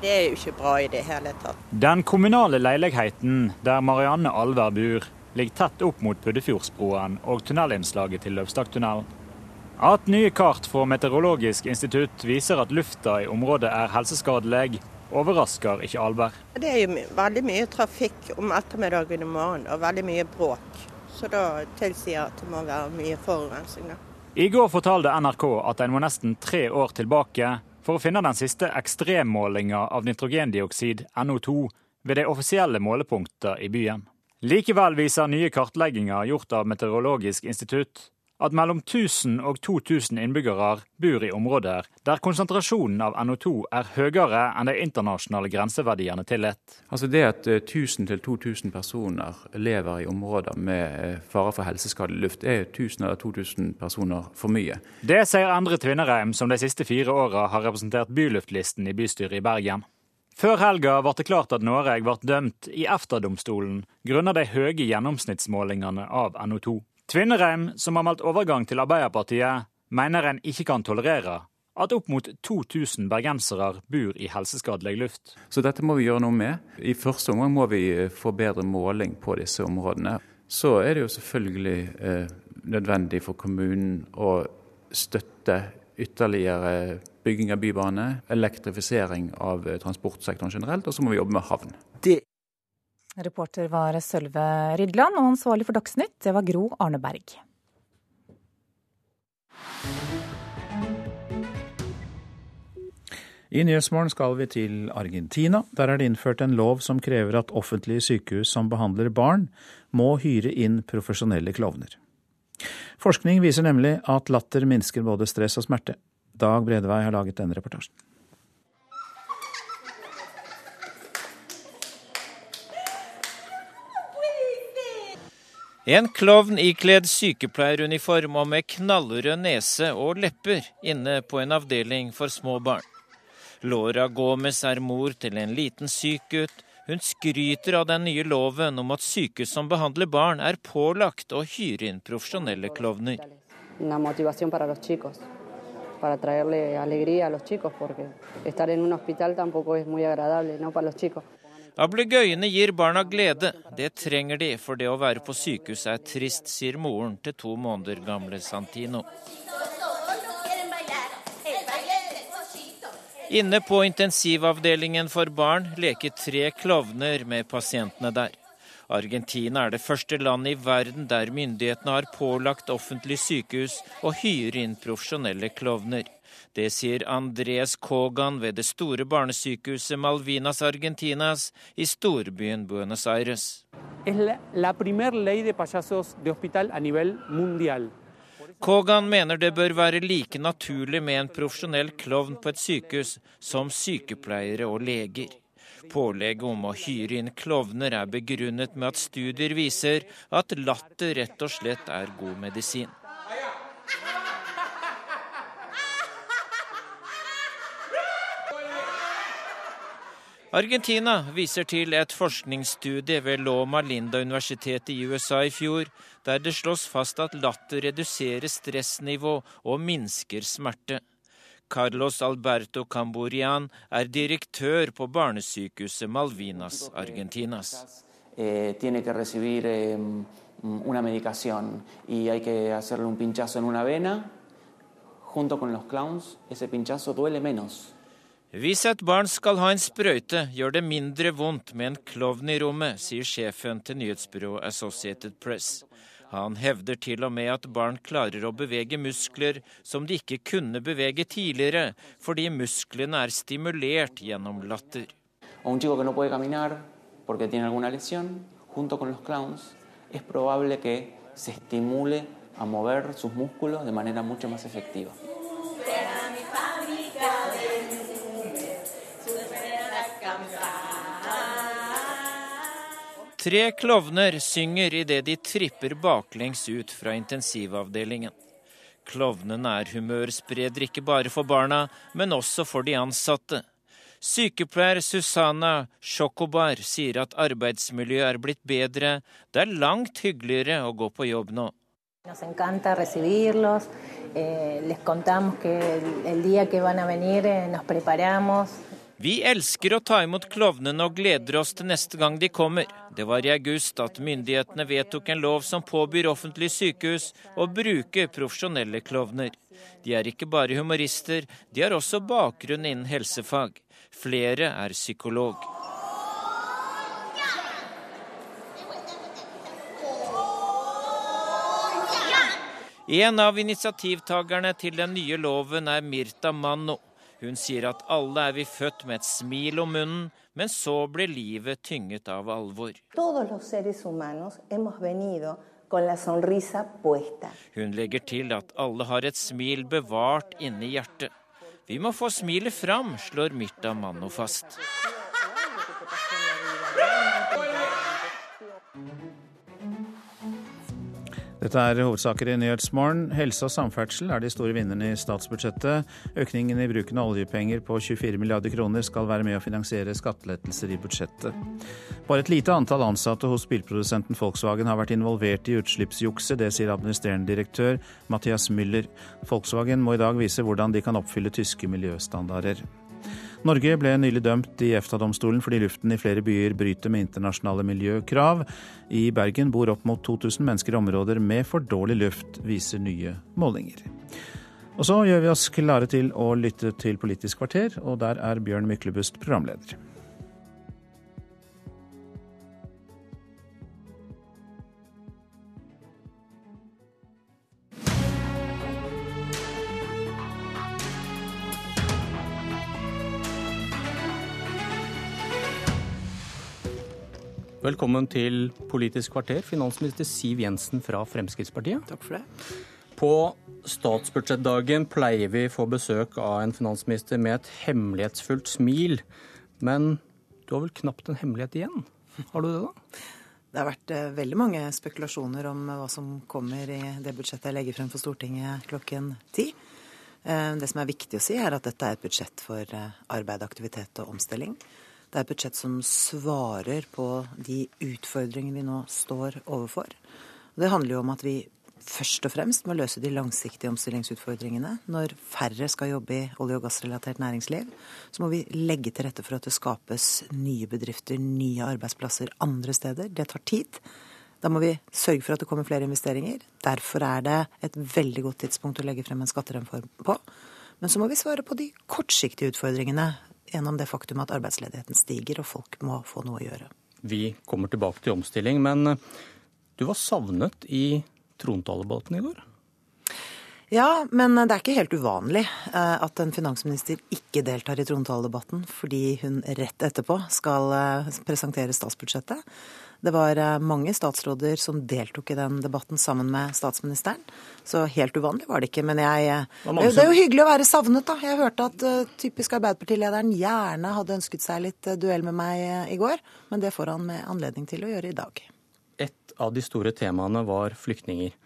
Det er jo ikke bra i det hele tatt. Den kommunale leiligheten der Marianne Alver bor, ligger tett opp mot Puddefjordsbroen og tunnelinnslaget til Løvstadtunnelen. At nye kart fra Meteorologisk institutt viser at lufta i området er helseskadelig, overrasker ikke Alver. Det er jo veldig mye trafikk om ettermiddagen og morgenen, og veldig mye bråk. Så da tilsier at det må være mye forurensning. I går fortalte NRK at en må nesten tre år tilbake for å finne den siste ekstremmålinga av nitrogendioksid, NO2, ved de offisielle målepunktene i byen. Likevel viser nye kartlegginger gjort av Meteorologisk institutt at mellom 1000 og 2000 innbyggere bor i områder der konsentrasjonen av NO2 er høyere enn de internasjonale grenseverdiene tillater. Altså det at 1000 til 2000 personer lever i områder med eh, fare for helseskadelig luft, er 1000 eller 2000 personer for mye. Det sier Endre Tvinnereim, som de siste fire åra har representert byluftlisten i bystyret i Bergen. Før helga ble det klart at Norge ble dømt i EFTA-domstolen grunnet de høye gjennomsnittsmålingene av NO2. Tvinnereim, som har meldt overgang til Arbeiderpartiet, mener en ikke kan tolerere at opp mot 2000 bergensere bor i helseskadelig luft. Så dette må vi gjøre noe med. I første omgang må vi eh, få bedre måling på disse områdene. Så er det jo selvfølgelig eh, nødvendig for kommunen å støtte ytterligere bygging av bybane, elektrifisering av eh, transportsektoren generelt, og så må vi jobbe med havn. Det Reporter var Sølve Rydland, og ansvarlig for Dagsnytt, det var Gro Arneberg. I Nyhetsmorgen skal vi til Argentina. Der er det innført en lov som krever at offentlige sykehus som behandler barn, må hyre inn profesjonelle klovner. Forskning viser nemlig at latter minsker både stress og smerte. Dag Bredevei har laget denne reportasjen. En klovn ikledd sykepleieruniform og med knallrød nese og lepper inne på en avdeling for små barn. Laura Gomez er mor til en liten syk gutt. Hun skryter av den nye loven om at sykehus som behandler barn, er pålagt å hyre inn profesjonelle klovner. Para traerle alegría a los chicos, porque estar en un hospital tampoco es muy agradable ¿no? para los chicos. Ablegøyene gir barna glede. Det trenger de, for det å være på sykehus er trist, sier moren til to måneder gamle Santino. Inne på intensivavdelingen for barn leker tre klovner med pasientene der. Argentina er det første landet i verden der myndighetene har pålagt offentlige sykehus å hyre inn profesjonelle klovner. Det sier Andres Kogan ved det store barnesykehuset Malvinas Argentinas i storbyen Buenos Aires. Kogan mener det bør være like naturlig med en profesjonell klovn på et sykehus som sykepleiere og leger. Pålegget om å hyre inn klovner er begrunnet med at studier viser at latter rett og slett er god medisin. Argentina viser til et forskningsstudie ved Loma Linda-universitetet i USA i fjor, der det slås fast at latter reduserer stressnivå og minsker smerte. Carlos Alberto Camborian er direktør på barnesykehuset Malvinas Argentinas. Eh, tiene que recibir una medicación y hay que hacerle un pinchazo en una vena. Junto con los clowns, ese pinchazo duele menos. Hvis et barn skal ha en sprøyte, gjør det mindre vondt med en klovn i rommet, sier sjefen til nyhetsbyrået Associated Press. Han hevder til og med at barn klarer å bevege muskler som de ikke kunne bevege tidligere, fordi musklene er stimulert gjennom latter. Un chico que no puede caminar porque tiene alguna lesión, junto con los clowns, es probable que se estimule a mover sus músculos de manera mucho más efectiva. Tre klovner synger idet de tripper baklengs ut fra intensivavdelingen. Klovnene er humørspreder ikke bare for barna, men også for de ansatte. Sykepleier Susanna Sjokobar sier at arbeidsmiljøet er blitt bedre. Det er langt hyggeligere å gå på jobb nå. Nos encanta recibirlos, eh, les contamos que el día que van a venir eh, nos preparamos, vi elsker å ta imot klovnene og gleder oss til neste gang de kommer. Det var i august at myndighetene vedtok en lov som påbyr offentlige sykehus å bruke profesjonelle klovner. De er ikke bare humorister, de har også bakgrunn innen helsefag. Flere er psykolog. En av initiativtakerne til den nye loven er Mirta Manno. Hun sier at alle er vi født med et smil om munnen, men så blir livet tynget av alvor. Hun legger til at alle har et smil bevart inni hjertet. Vi må få smilet fram, slår Myrta Manno fast. Dette er hovedsaker i Nyhetsmorgen. Helse og samferdsel er de store vinnerne i statsbudsjettet. Økningen i bruken av oljepenger på 24 milliarder kroner skal være med å finansiere skattelettelser i budsjettet. Bare et lite antall ansatte hos bilprodusenten Volkswagen har vært involvert i utslippsjukset. Det sier administrerende direktør Mathias Müller. Volkswagen må i dag vise hvordan de kan oppfylle tyske miljøstandarder. Norge ble nylig dømt i EFTA-domstolen fordi luften i flere byer bryter med internasjonale miljøkrav. I Bergen bor opp mot 2000 mennesker i områder med for dårlig luft, viser nye målinger. Og så gjør vi oss klare til å lytte til Politisk kvarter, og der er Bjørn Myklebust programleder. Velkommen til Politisk kvarter, finansminister Siv Jensen fra Fremskrittspartiet. Takk for det. På statsbudsjettdagen pleier vi få besøk av en finansminister med et hemmelighetsfullt smil. Men du har vel knapt en hemmelighet igjen? Har du det, da? Det har vært eh, veldig mange spekulasjoner om hva som kommer i det budsjettet jeg legger frem for Stortinget klokken ti. Eh, det som er viktig å si, er at dette er et budsjett for eh, arbeid, aktivitet og omstilling. Det er et budsjett som svarer på de utfordringene vi nå står overfor. Det handler jo om at vi først og fremst må løse de langsiktige omstillingsutfordringene. Når færre skal jobbe i olje- og gassrelatert næringsliv, så må vi legge til rette for at det skapes nye bedrifter, nye arbeidsplasser andre steder. Det tar tid. Da må vi sørge for at det kommer flere investeringer. Derfor er det et veldig godt tidspunkt å legge frem en skattereform på. Men så må vi svare på de kortsiktige utfordringene gjennom det faktum at arbeidsledigheten stiger og folk må få noe å gjøre. Vi kommer tilbake til omstilling, men eh, du var savnet i trontaledebatten i går? Ja, men det er ikke helt uvanlig eh, at en finansminister ikke deltar i trontaledebatten fordi hun rett etterpå skal eh, presentere statsbudsjettet. Det var eh, mange statsråder som deltok i den debatten sammen med statsministeren. Så helt uvanlig var det ikke. Men jeg, eh, det, det er jo hyggelig å være savnet, da. Jeg hørte at uh, typisk Arbeiderpartilederen gjerne hadde ønsket seg litt duell med meg i går. Men det får han med anledning til å gjøre i dag. Et av de store temaene var flyktninger.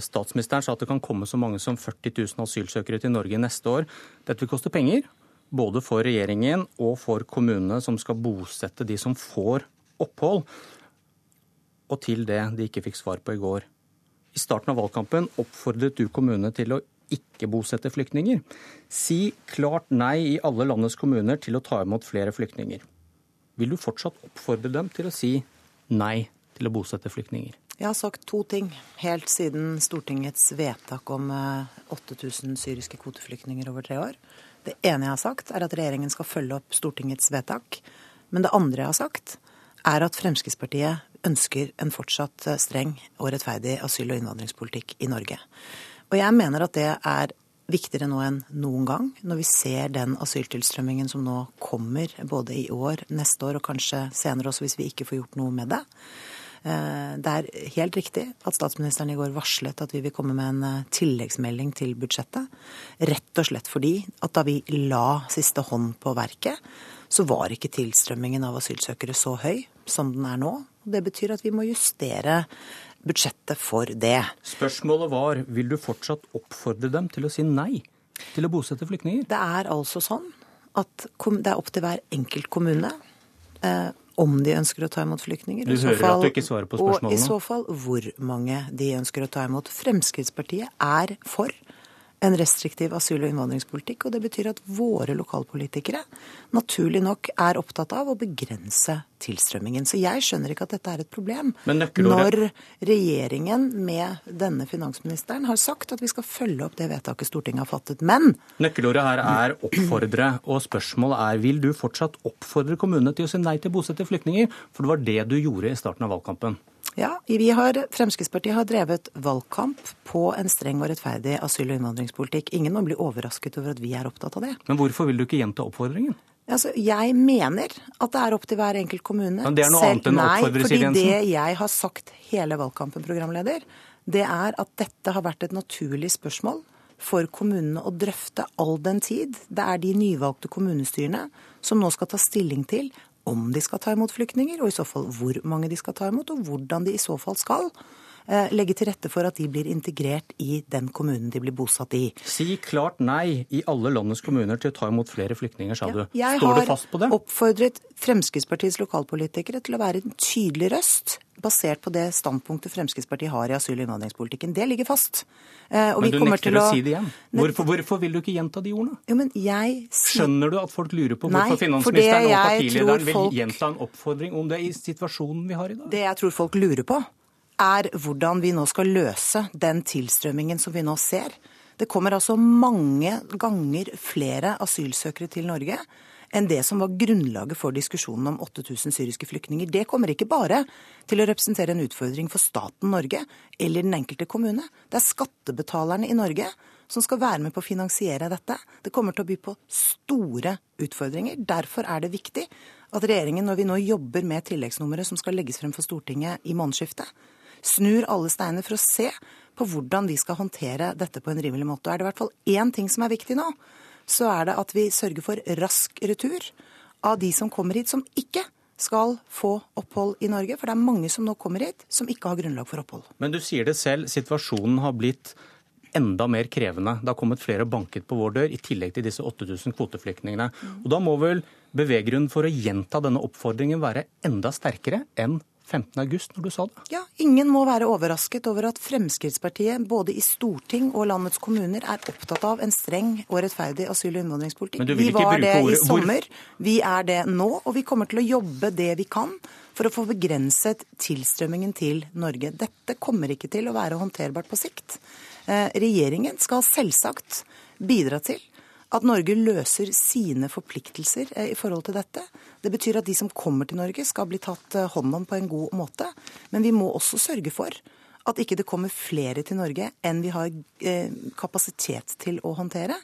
Statsministeren sa at det kan komme så mange som 40 000 asylsøkere til Norge neste år. Dette vil koste penger, både for regjeringen og for kommunene som skal bosette de som får opphold og til det de ikke fikk svar på i går. I starten av valgkampen oppfordret du kommunene til å ikke bosette flyktninger. Si klart nei i alle landets kommuner til å ta imot flere flyktninger. Vil du fortsatt oppfordre dem til å si nei til å bosette flyktninger? Jeg har sagt to ting helt siden Stortingets vedtak om 8000 eh, syriske kvoteflyktninger over tre år. Det ene jeg har sagt, er at regjeringen skal følge opp Stortingets vedtak. Men det andre jeg har sagt, er at Fremskrittspartiet ønsker en fortsatt eh, streng og rettferdig asyl- og innvandringspolitikk i Norge. Og jeg mener at det er viktigere nå enn noen gang, når vi ser den asyltilstrømmingen som nå kommer både i år, neste år og kanskje senere også hvis vi ikke får gjort noe med det. Eh, det er helt riktig at statsministeren i går varslet at vi vil komme med en eh, tilleggsmelding til budsjettet. Rett og slett fordi at da vi la siste hånd på verket, så var ikke tilstrømmingen av asylsøkere så høy som den er nå. Det betyr at vi må justere budsjettet for det. Spørsmålet var vil du fortsatt oppfordre dem til å si nei til å bosette flyktninger? Det er altså sånn at det er opp til hver enkelt kommune eh, om de ønsker å ta imot flyktninger. Du hører fall, at du ikke svarer på spørsmålene. Og i så fall hvor mange de ønsker å ta imot. Fremskrittspartiet er for en restriktiv asyl- og innvandringspolitikk. Og det betyr at våre lokalpolitikere naturlig nok er opptatt av å begrense tilstrømmingen. Så jeg skjønner ikke at dette er et problem. Når regjeringen med denne finansministeren har sagt at vi skal følge opp det vedtaket Stortinget har fattet. Men Nøkkelordet her er oppfordre, og spørsmålet er vil du fortsatt oppfordre kommunene til å si nei til å bosette flyktninger? For det var det du gjorde i starten av valgkampen. Ja, vi har, Fremskrittspartiet har drevet valgkamp på en streng og rettferdig asyl- og innvandringspolitikk. Ingen må bli overrasket over at vi er opptatt av det. Men hvorfor vil du ikke gjenta oppfordringen? Altså, jeg mener at det er opp til hver enkelt kommune. Men det er noe Selv, annet enn å oppfordre, Siv Jensen? Nei, fordi det jeg har sagt hele valgkampen, programleder, det er at dette har vært et naturlig spørsmål for kommunene å drøfte all den tid. Det er de nyvalgte kommunestyrene som nå skal ta stilling til om de skal ta imot flyktninger, og i så fall hvor mange de skal ta imot, og hvordan de i så fall skal legge til rette for at de blir integrert i den kommunen de blir bosatt i. Si klart nei i alle landets kommuner til å ta imot flere flyktninger, sa du. Ja, Står du fast på det? Jeg har oppfordret Fremskrittspartiets lokalpolitikere til å være en tydelig røst basert på det standpunktet Fremskrittspartiet har i asyl- og innvandringspolitikken. Det ligger fast. Eh, og men du nekter å... å si det igjen. Hvorfor, hvorfor, vil du ikke gjenta de ordene? Jo, men jeg... Skjønner du at folk lurer på hvorfor Nei, finansministeren og partilederen vil gjenta en oppfordring om det i situasjonen vi har i dag? Det jeg tror folk lurer på, er hvordan vi nå skal løse den tilstrømmingen som vi nå ser. Det kommer altså mange ganger flere asylsøkere til Norge enn det som var grunnlaget for diskusjonen om 8000 syriske flyktninger. Det kommer ikke bare til å representere en utfordring for staten Norge eller den enkelte kommune. Det er skattebetalerne i Norge som skal være med på å finansiere dette. Det kommer til å by på store utfordringer. Derfor er det viktig at regjeringen, når vi nå jobber med tilleggsnummeret som skal legges frem for Stortinget i månedsskiftet, snur alle steiner for å se på hvordan vi skal håndtere dette på en rimelig måte. Og er det i hvert fall én ting som er viktig nå, så er det at vi sørger for rask retur av de som kommer hit som ikke skal få opphold i Norge. For det er mange som nå kommer hit som ikke har grunnlag for opphold. Men du sier det selv, situasjonen har blitt enda mer krevende. Det har kommet flere og banket på vår dør, i tillegg til disse 8000 kvoteflyktningene. Og Da må vel beveggrunnen for å gjenta denne oppfordringen være enda sterkere enn 15. august når du sa det? Ja, Ingen må være overrasket over at Fremskrittspartiet både i storting og landets kommuner er opptatt av en streng og rettferdig asyl- og innvandringspolitikk. Vi var det i sommer, vi er det nå, og vi kommer til å jobbe det vi kan for å få begrenset tilstrømmingen til Norge. Dette kommer ikke til å være håndterbart på sikt. Eh, regjeringen skal selvsagt bidra til at Norge løser sine forpliktelser eh, i forhold til dette. Det betyr at de som kommer til Norge skal bli tatt eh, hånd om på en god måte. Men vi må også sørge for at ikke det kommer flere til Norge enn vi har eh, kapasitet til å håndtere.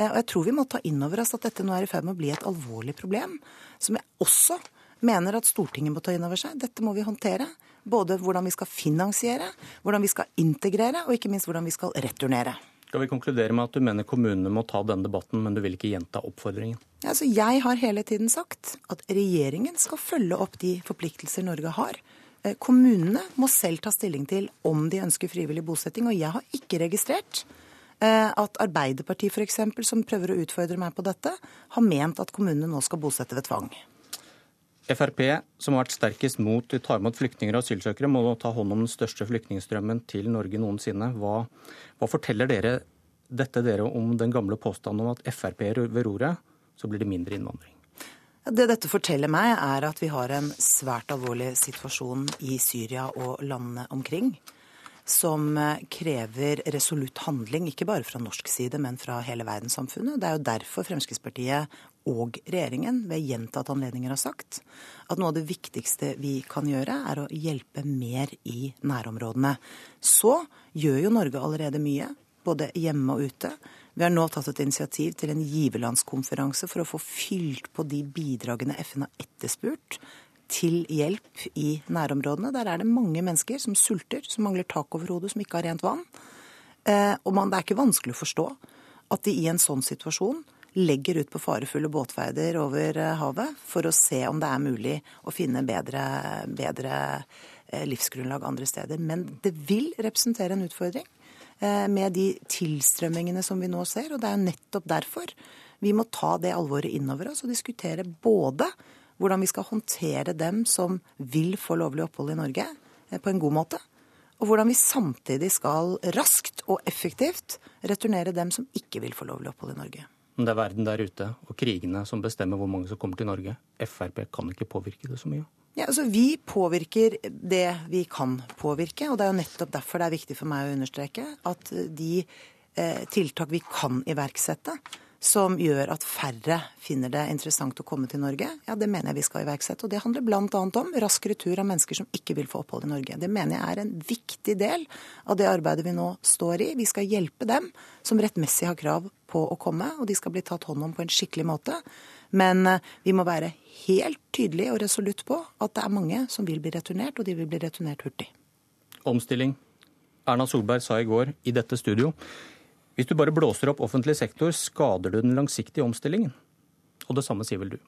Og jeg tror vi må ta inn over oss at dette nå er i ferd med å bli et alvorlig problem, som jeg også mener at Stortinget må ta inn over seg. Dette må vi håndtere. Både hvordan vi skal finansiere, hvordan vi skal integrere, og ikke minst hvordan vi skal returnere. Skal vi konkludere med at du mener kommunene må ta denne debatten, men du vil ikke gjenta oppfordringen? Altså, jeg har hele tiden sagt at regjeringen skal følge opp de forpliktelser Norge har. Eh, kommunene må selv ta stilling til om de ønsker frivillig bosetting. Og jeg har ikke registrert eh, at Arbeiderpartiet f.eks., som prøver å utfordre meg på dette, har ment at kommunene nå skal bosette ved tvang. Frp, som har vært sterkest mot å ta imot flyktninger og asylsøkere, må ta hånd om den største flyktningstrømmen til Norge noensinne. Hva, hva forteller dere dette dere om den gamle påstanden om at Frp er ved roret, så blir det mindre innvandring? Det dette forteller meg, er at vi har en svært alvorlig situasjon i Syria og landene omkring. Som krever resolutt handling, ikke bare fra norsk side, men fra hele verdenssamfunnet. Det er jo derfor Fremskrittspartiet og regjeringen ved gjentatte anledninger har sagt at noe av det viktigste vi kan gjøre, er å hjelpe mer i nærområdene. Så gjør jo Norge allerede mye, både hjemme og ute. Vi har nå tatt et initiativ til en giverlandskonferanse for å få fylt på de bidragene FN har etterspurt til hjelp i nærområdene. Der er det mange mennesker som sulter, som mangler tak over hodet, som ikke har rent vann. Eh, og man, det er ikke vanskelig å forstå at de i en sånn situasjon legger ut på farefulle båtferder over eh, havet for å se om det er mulig å finne bedre, bedre eh, livsgrunnlag andre steder. Men det vil representere en utfordring med de tilstrømmingene som vi nå ser. Og det er nettopp derfor vi må ta det alvoret innover oss og diskutere både hvordan vi skal håndtere dem som vil få lovlig opphold i Norge på en god måte, og hvordan vi samtidig skal raskt og effektivt returnere dem som ikke vil få lovlig opphold i Norge. Men det er verden der ute og krigene som bestemmer hvor mange som kommer til Norge. Frp kan ikke påvirke det så mye. Ja, altså Vi påvirker det vi kan påvirke, og det er jo nettopp derfor det er viktig for meg å understreke at de eh, tiltak vi kan iverksette, som gjør at færre finner det interessant å komme til Norge, ja, det mener jeg vi skal iverksette. Og det handler bl.a. om rask retur av mennesker som ikke vil få opphold i Norge. Det mener jeg er en viktig del av det arbeidet vi nå står i. Vi skal hjelpe dem som rettmessig har krav på å komme, og de skal bli tatt hånd om på en skikkelig måte. Men eh, vi må være helt tydelige og resolutt på at det er mange som vil bli returnert, og de vil bli returnert hurtig. Omstilling. Erna Solberg sa i går i dette studio hvis du bare blåser opp offentlig sektor, skader du den langsiktige omstillingen. Og det samme sier vel du?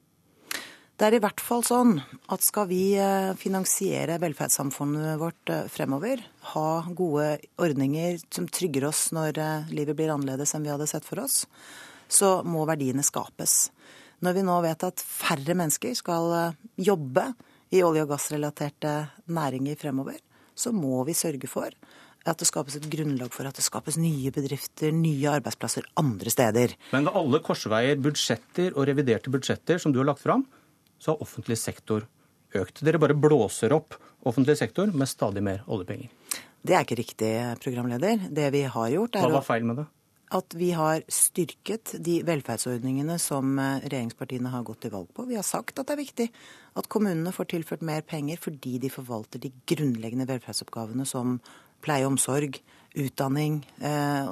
Det er i hvert fall sånn at skal vi eh, finansiere velferdssamfunnet vårt eh, fremover, ha gode ordninger som trygger oss når eh, livet blir annerledes enn vi hadde sett for oss, så må verdiene skapes. Når vi nå vet at færre mennesker skal jobbe i olje- og gassrelaterte næringer fremover, så må vi sørge for at det skapes et grunnlag for at det skapes nye bedrifter, nye arbeidsplasser andre steder. Men ved alle korsveier, budsjetter og reviderte budsjetter som du har lagt fram, så har offentlig sektor økt. Dere bare blåser opp offentlig sektor med stadig mer oljepenger. Det er ikke riktig, programleder. Det vi har gjort, er Hva var feil med det? at vi har styrket de velferdsordningene som eh, regjeringspartiene har gått til valg på. Vi har sagt at det er viktig at kommunene får tilført mer penger fordi de forvalter de grunnleggende velferdsoppgavene som pleie og omsorg, utdanning, eh,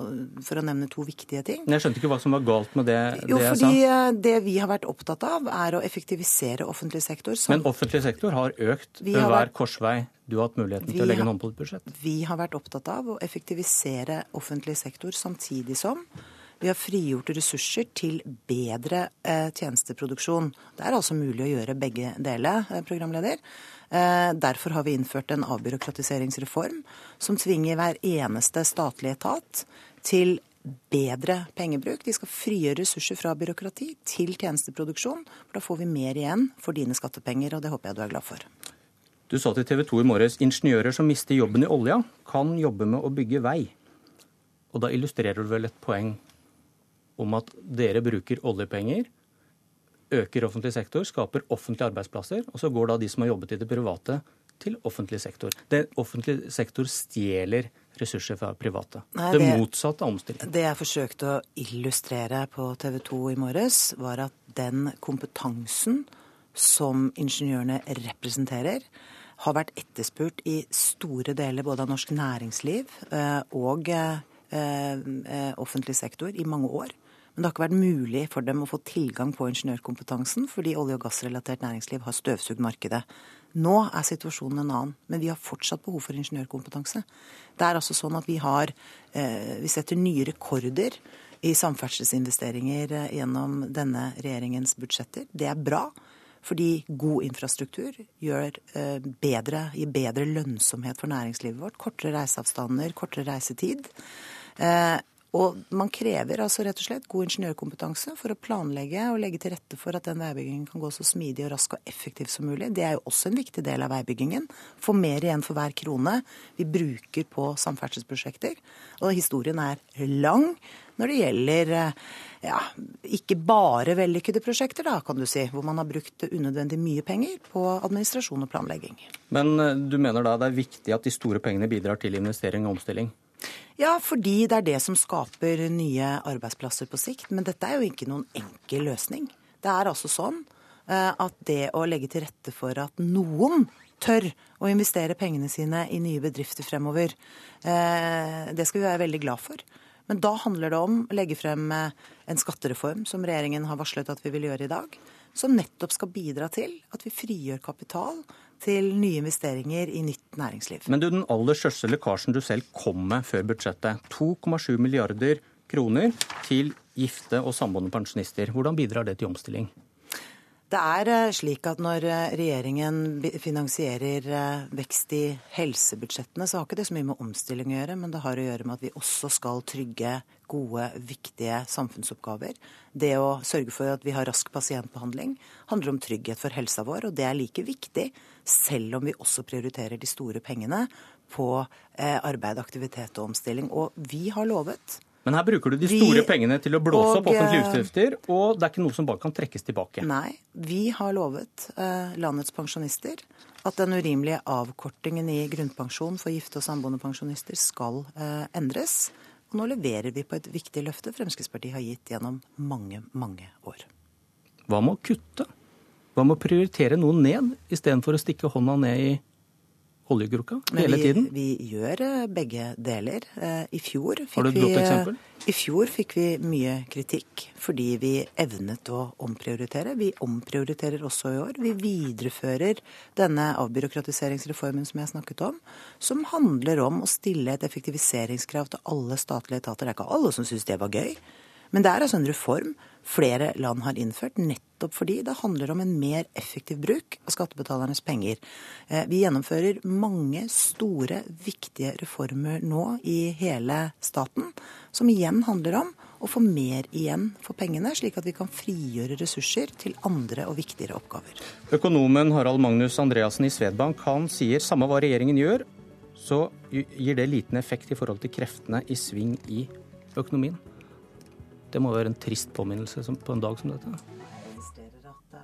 for å nevne to viktige ting. Jeg skjønte ikke hva som var galt med det, jo, det jeg sa. Jo, fordi Det vi har vært opptatt av, er å effektivisere offentlig sektor. Som... Men offentlig sektor har økt ved hver vært... korsvei du har hatt muligheten til å legge en hånd på et budsjett? Vi har vært opptatt av å effektivisere offentlig sektor samtidig som vi har frigjort ressurser til bedre eh, tjenesteproduksjon. Det er altså mulig å gjøre begge deler, eh, programleder. Eh, derfor har vi innført en avbyråkratiseringsreform som tvinger hver eneste statlige etat til bedre pengebruk. De skal frigjøre ressurser fra byråkrati til tjenesteproduksjon. for Da får vi mer igjen for dine skattepenger, og det håper jeg du er glad for. Du sa til TV 2 i morges ingeniører som mister jobben i olja, kan jobbe med å bygge vei. Og da illustrerer du vel et poeng om at dere bruker oljepenger øker offentlig sektor, skaper offentlige arbeidsplasser, og så går da de som har jobbet i det private, til offentlig sektor. Det offentlig sektor stjeler ressurser fra private. Nei, det, det motsatte av omstilling. Det jeg forsøkte å illustrere på TV 2 i morges, var at den kompetansen som ingeniørene representerer, har vært etterspurt i store deler både av norsk næringsliv eh, og eh, eh, offentlig sektor i mange år. Men det har ikke vært mulig for dem å få tilgang på ingeniørkompetansen fordi olje- og gassrelatert næringsliv har støvsugd markedet. Nå er situasjonen en annen, men vi har fortsatt behov for ingeniørkompetanse. Det er altså sånn at vi har eh, Vi setter nye rekorder i samferdselsinvesteringer eh, gjennom denne regjeringens budsjetter. Det er bra. Fordi god infrastruktur gjør, eh, bedre, gir bedre lønnsomhet for næringslivet vårt. Kortere reiseavstander, kortere reisetid. Eh, og man krever altså rett og slett god ingeniørkompetanse for å planlegge og legge til rette for at den veibyggingen kan gå så smidig og rask og effektiv som mulig. Det er jo også en viktig del av veibyggingen. Få mer igjen for hver krone vi bruker på samferdselsprosjekter. Og historien er lang når det gjelder ja, ikke bare vellykkede prosjekter, da, kan du si, hvor man har brukt unødvendig mye penger på administrasjon og planlegging. Men eh, du mener da det er viktig at de store pengene bidrar til investering og omstilling? Ja, fordi det er det som skaper nye arbeidsplasser på sikt. Men dette er jo ikke noen enkel løsning. Det er altså sånn eh, at det å legge til rette for at noen tør å investere pengene sine i nye bedrifter fremover, eh, det skal vi være veldig glad for. Men da handler det om å legge frem eh, en skattereform, som regjeringen har varslet at vi vil gjøre i dag, som nettopp skal bidra til at vi frigjør kapital til nye investeringer i nytt næringsliv. Men du, den aller største lekkasjen du selv kom med før budsjettet, 2,7 milliarder kroner til gifte og samboende pensjonister. Hvordan bidrar det til omstilling? Det er eh, slik at når eh, regjeringen finansierer eh, vekst i helsebudsjettene, så har ikke det så mye med omstilling å gjøre, men det har å gjøre med at vi også skal trygge gode, viktige samfunnsoppgaver. Det å sørge for at vi har rask pasientbehandling handler om trygghet for helsa vår, og det er like viktig selv om vi også prioriterer de store pengene på arbeid, aktivitet og omstilling. Og vi har lovet men her bruker du de store vi, pengene til å blåse og, opp offentlige utgifter, og det er ikke noe som bare kan trekkes tilbake. Nei, vi har lovet eh, landets pensjonister at den urimelige avkortingen i grunnpensjon for gifte og samboende pensjonister skal eh, endres. Og nå leverer vi på et viktig løfte Fremskrittspartiet har gitt gjennom mange, mange år. Hva med å kutte? Hva med å prioritere noe ned, istedenfor å stikke hånda ned i oljekrukka hele vi, tiden? Vi gjør eh, begge deler. Eh, I fjor godt eksempel? I fjor fikk vi mye kritikk fordi vi evnet å omprioritere. Vi omprioriterer også i år. Vi viderefører denne avbyråkratiseringsreformen som jeg snakket om, som handler om å stille et effektiviseringskrav til alle statlige etater. Det er ikke alle som syns det var gøy. Men det er altså en reform flere land har innført, nettopp fordi det handler om en mer effektiv bruk av skattebetalernes penger. Eh, vi gjennomfører mange store, viktige reformer nå i hele staten, som igjen handler om å få mer igjen for pengene, slik at vi kan frigjøre ressurser til andre og viktigere oppgaver. Økonomen Harald Magnus Andreassen i Svedbank han sier samme hva regjeringen gjør, så gir det liten effekt i forhold til kreftene i sving i økonomien. Det må være en trist påminnelse på en dag som dette.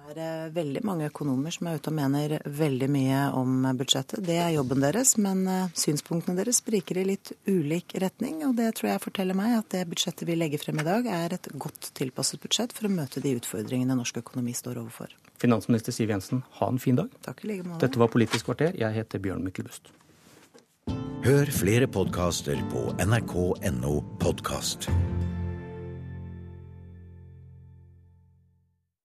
Det er eh, veldig mange økonomer som er ute og mener veldig mye om budsjettet. Det er jobben deres, men eh, synspunktene deres spriker i litt ulik retning. Og det tror jeg forteller meg at det budsjettet vi legger frem i dag, er et godt tilpasset budsjett for å møte de utfordringene norsk økonomi står overfor. Finansminister Siv Jensen, ha en fin dag. Takk i like måte. Dette var Politisk kvarter. Jeg heter Bjørn Myklebust. Hør flere podkaster på nrk.no podkast.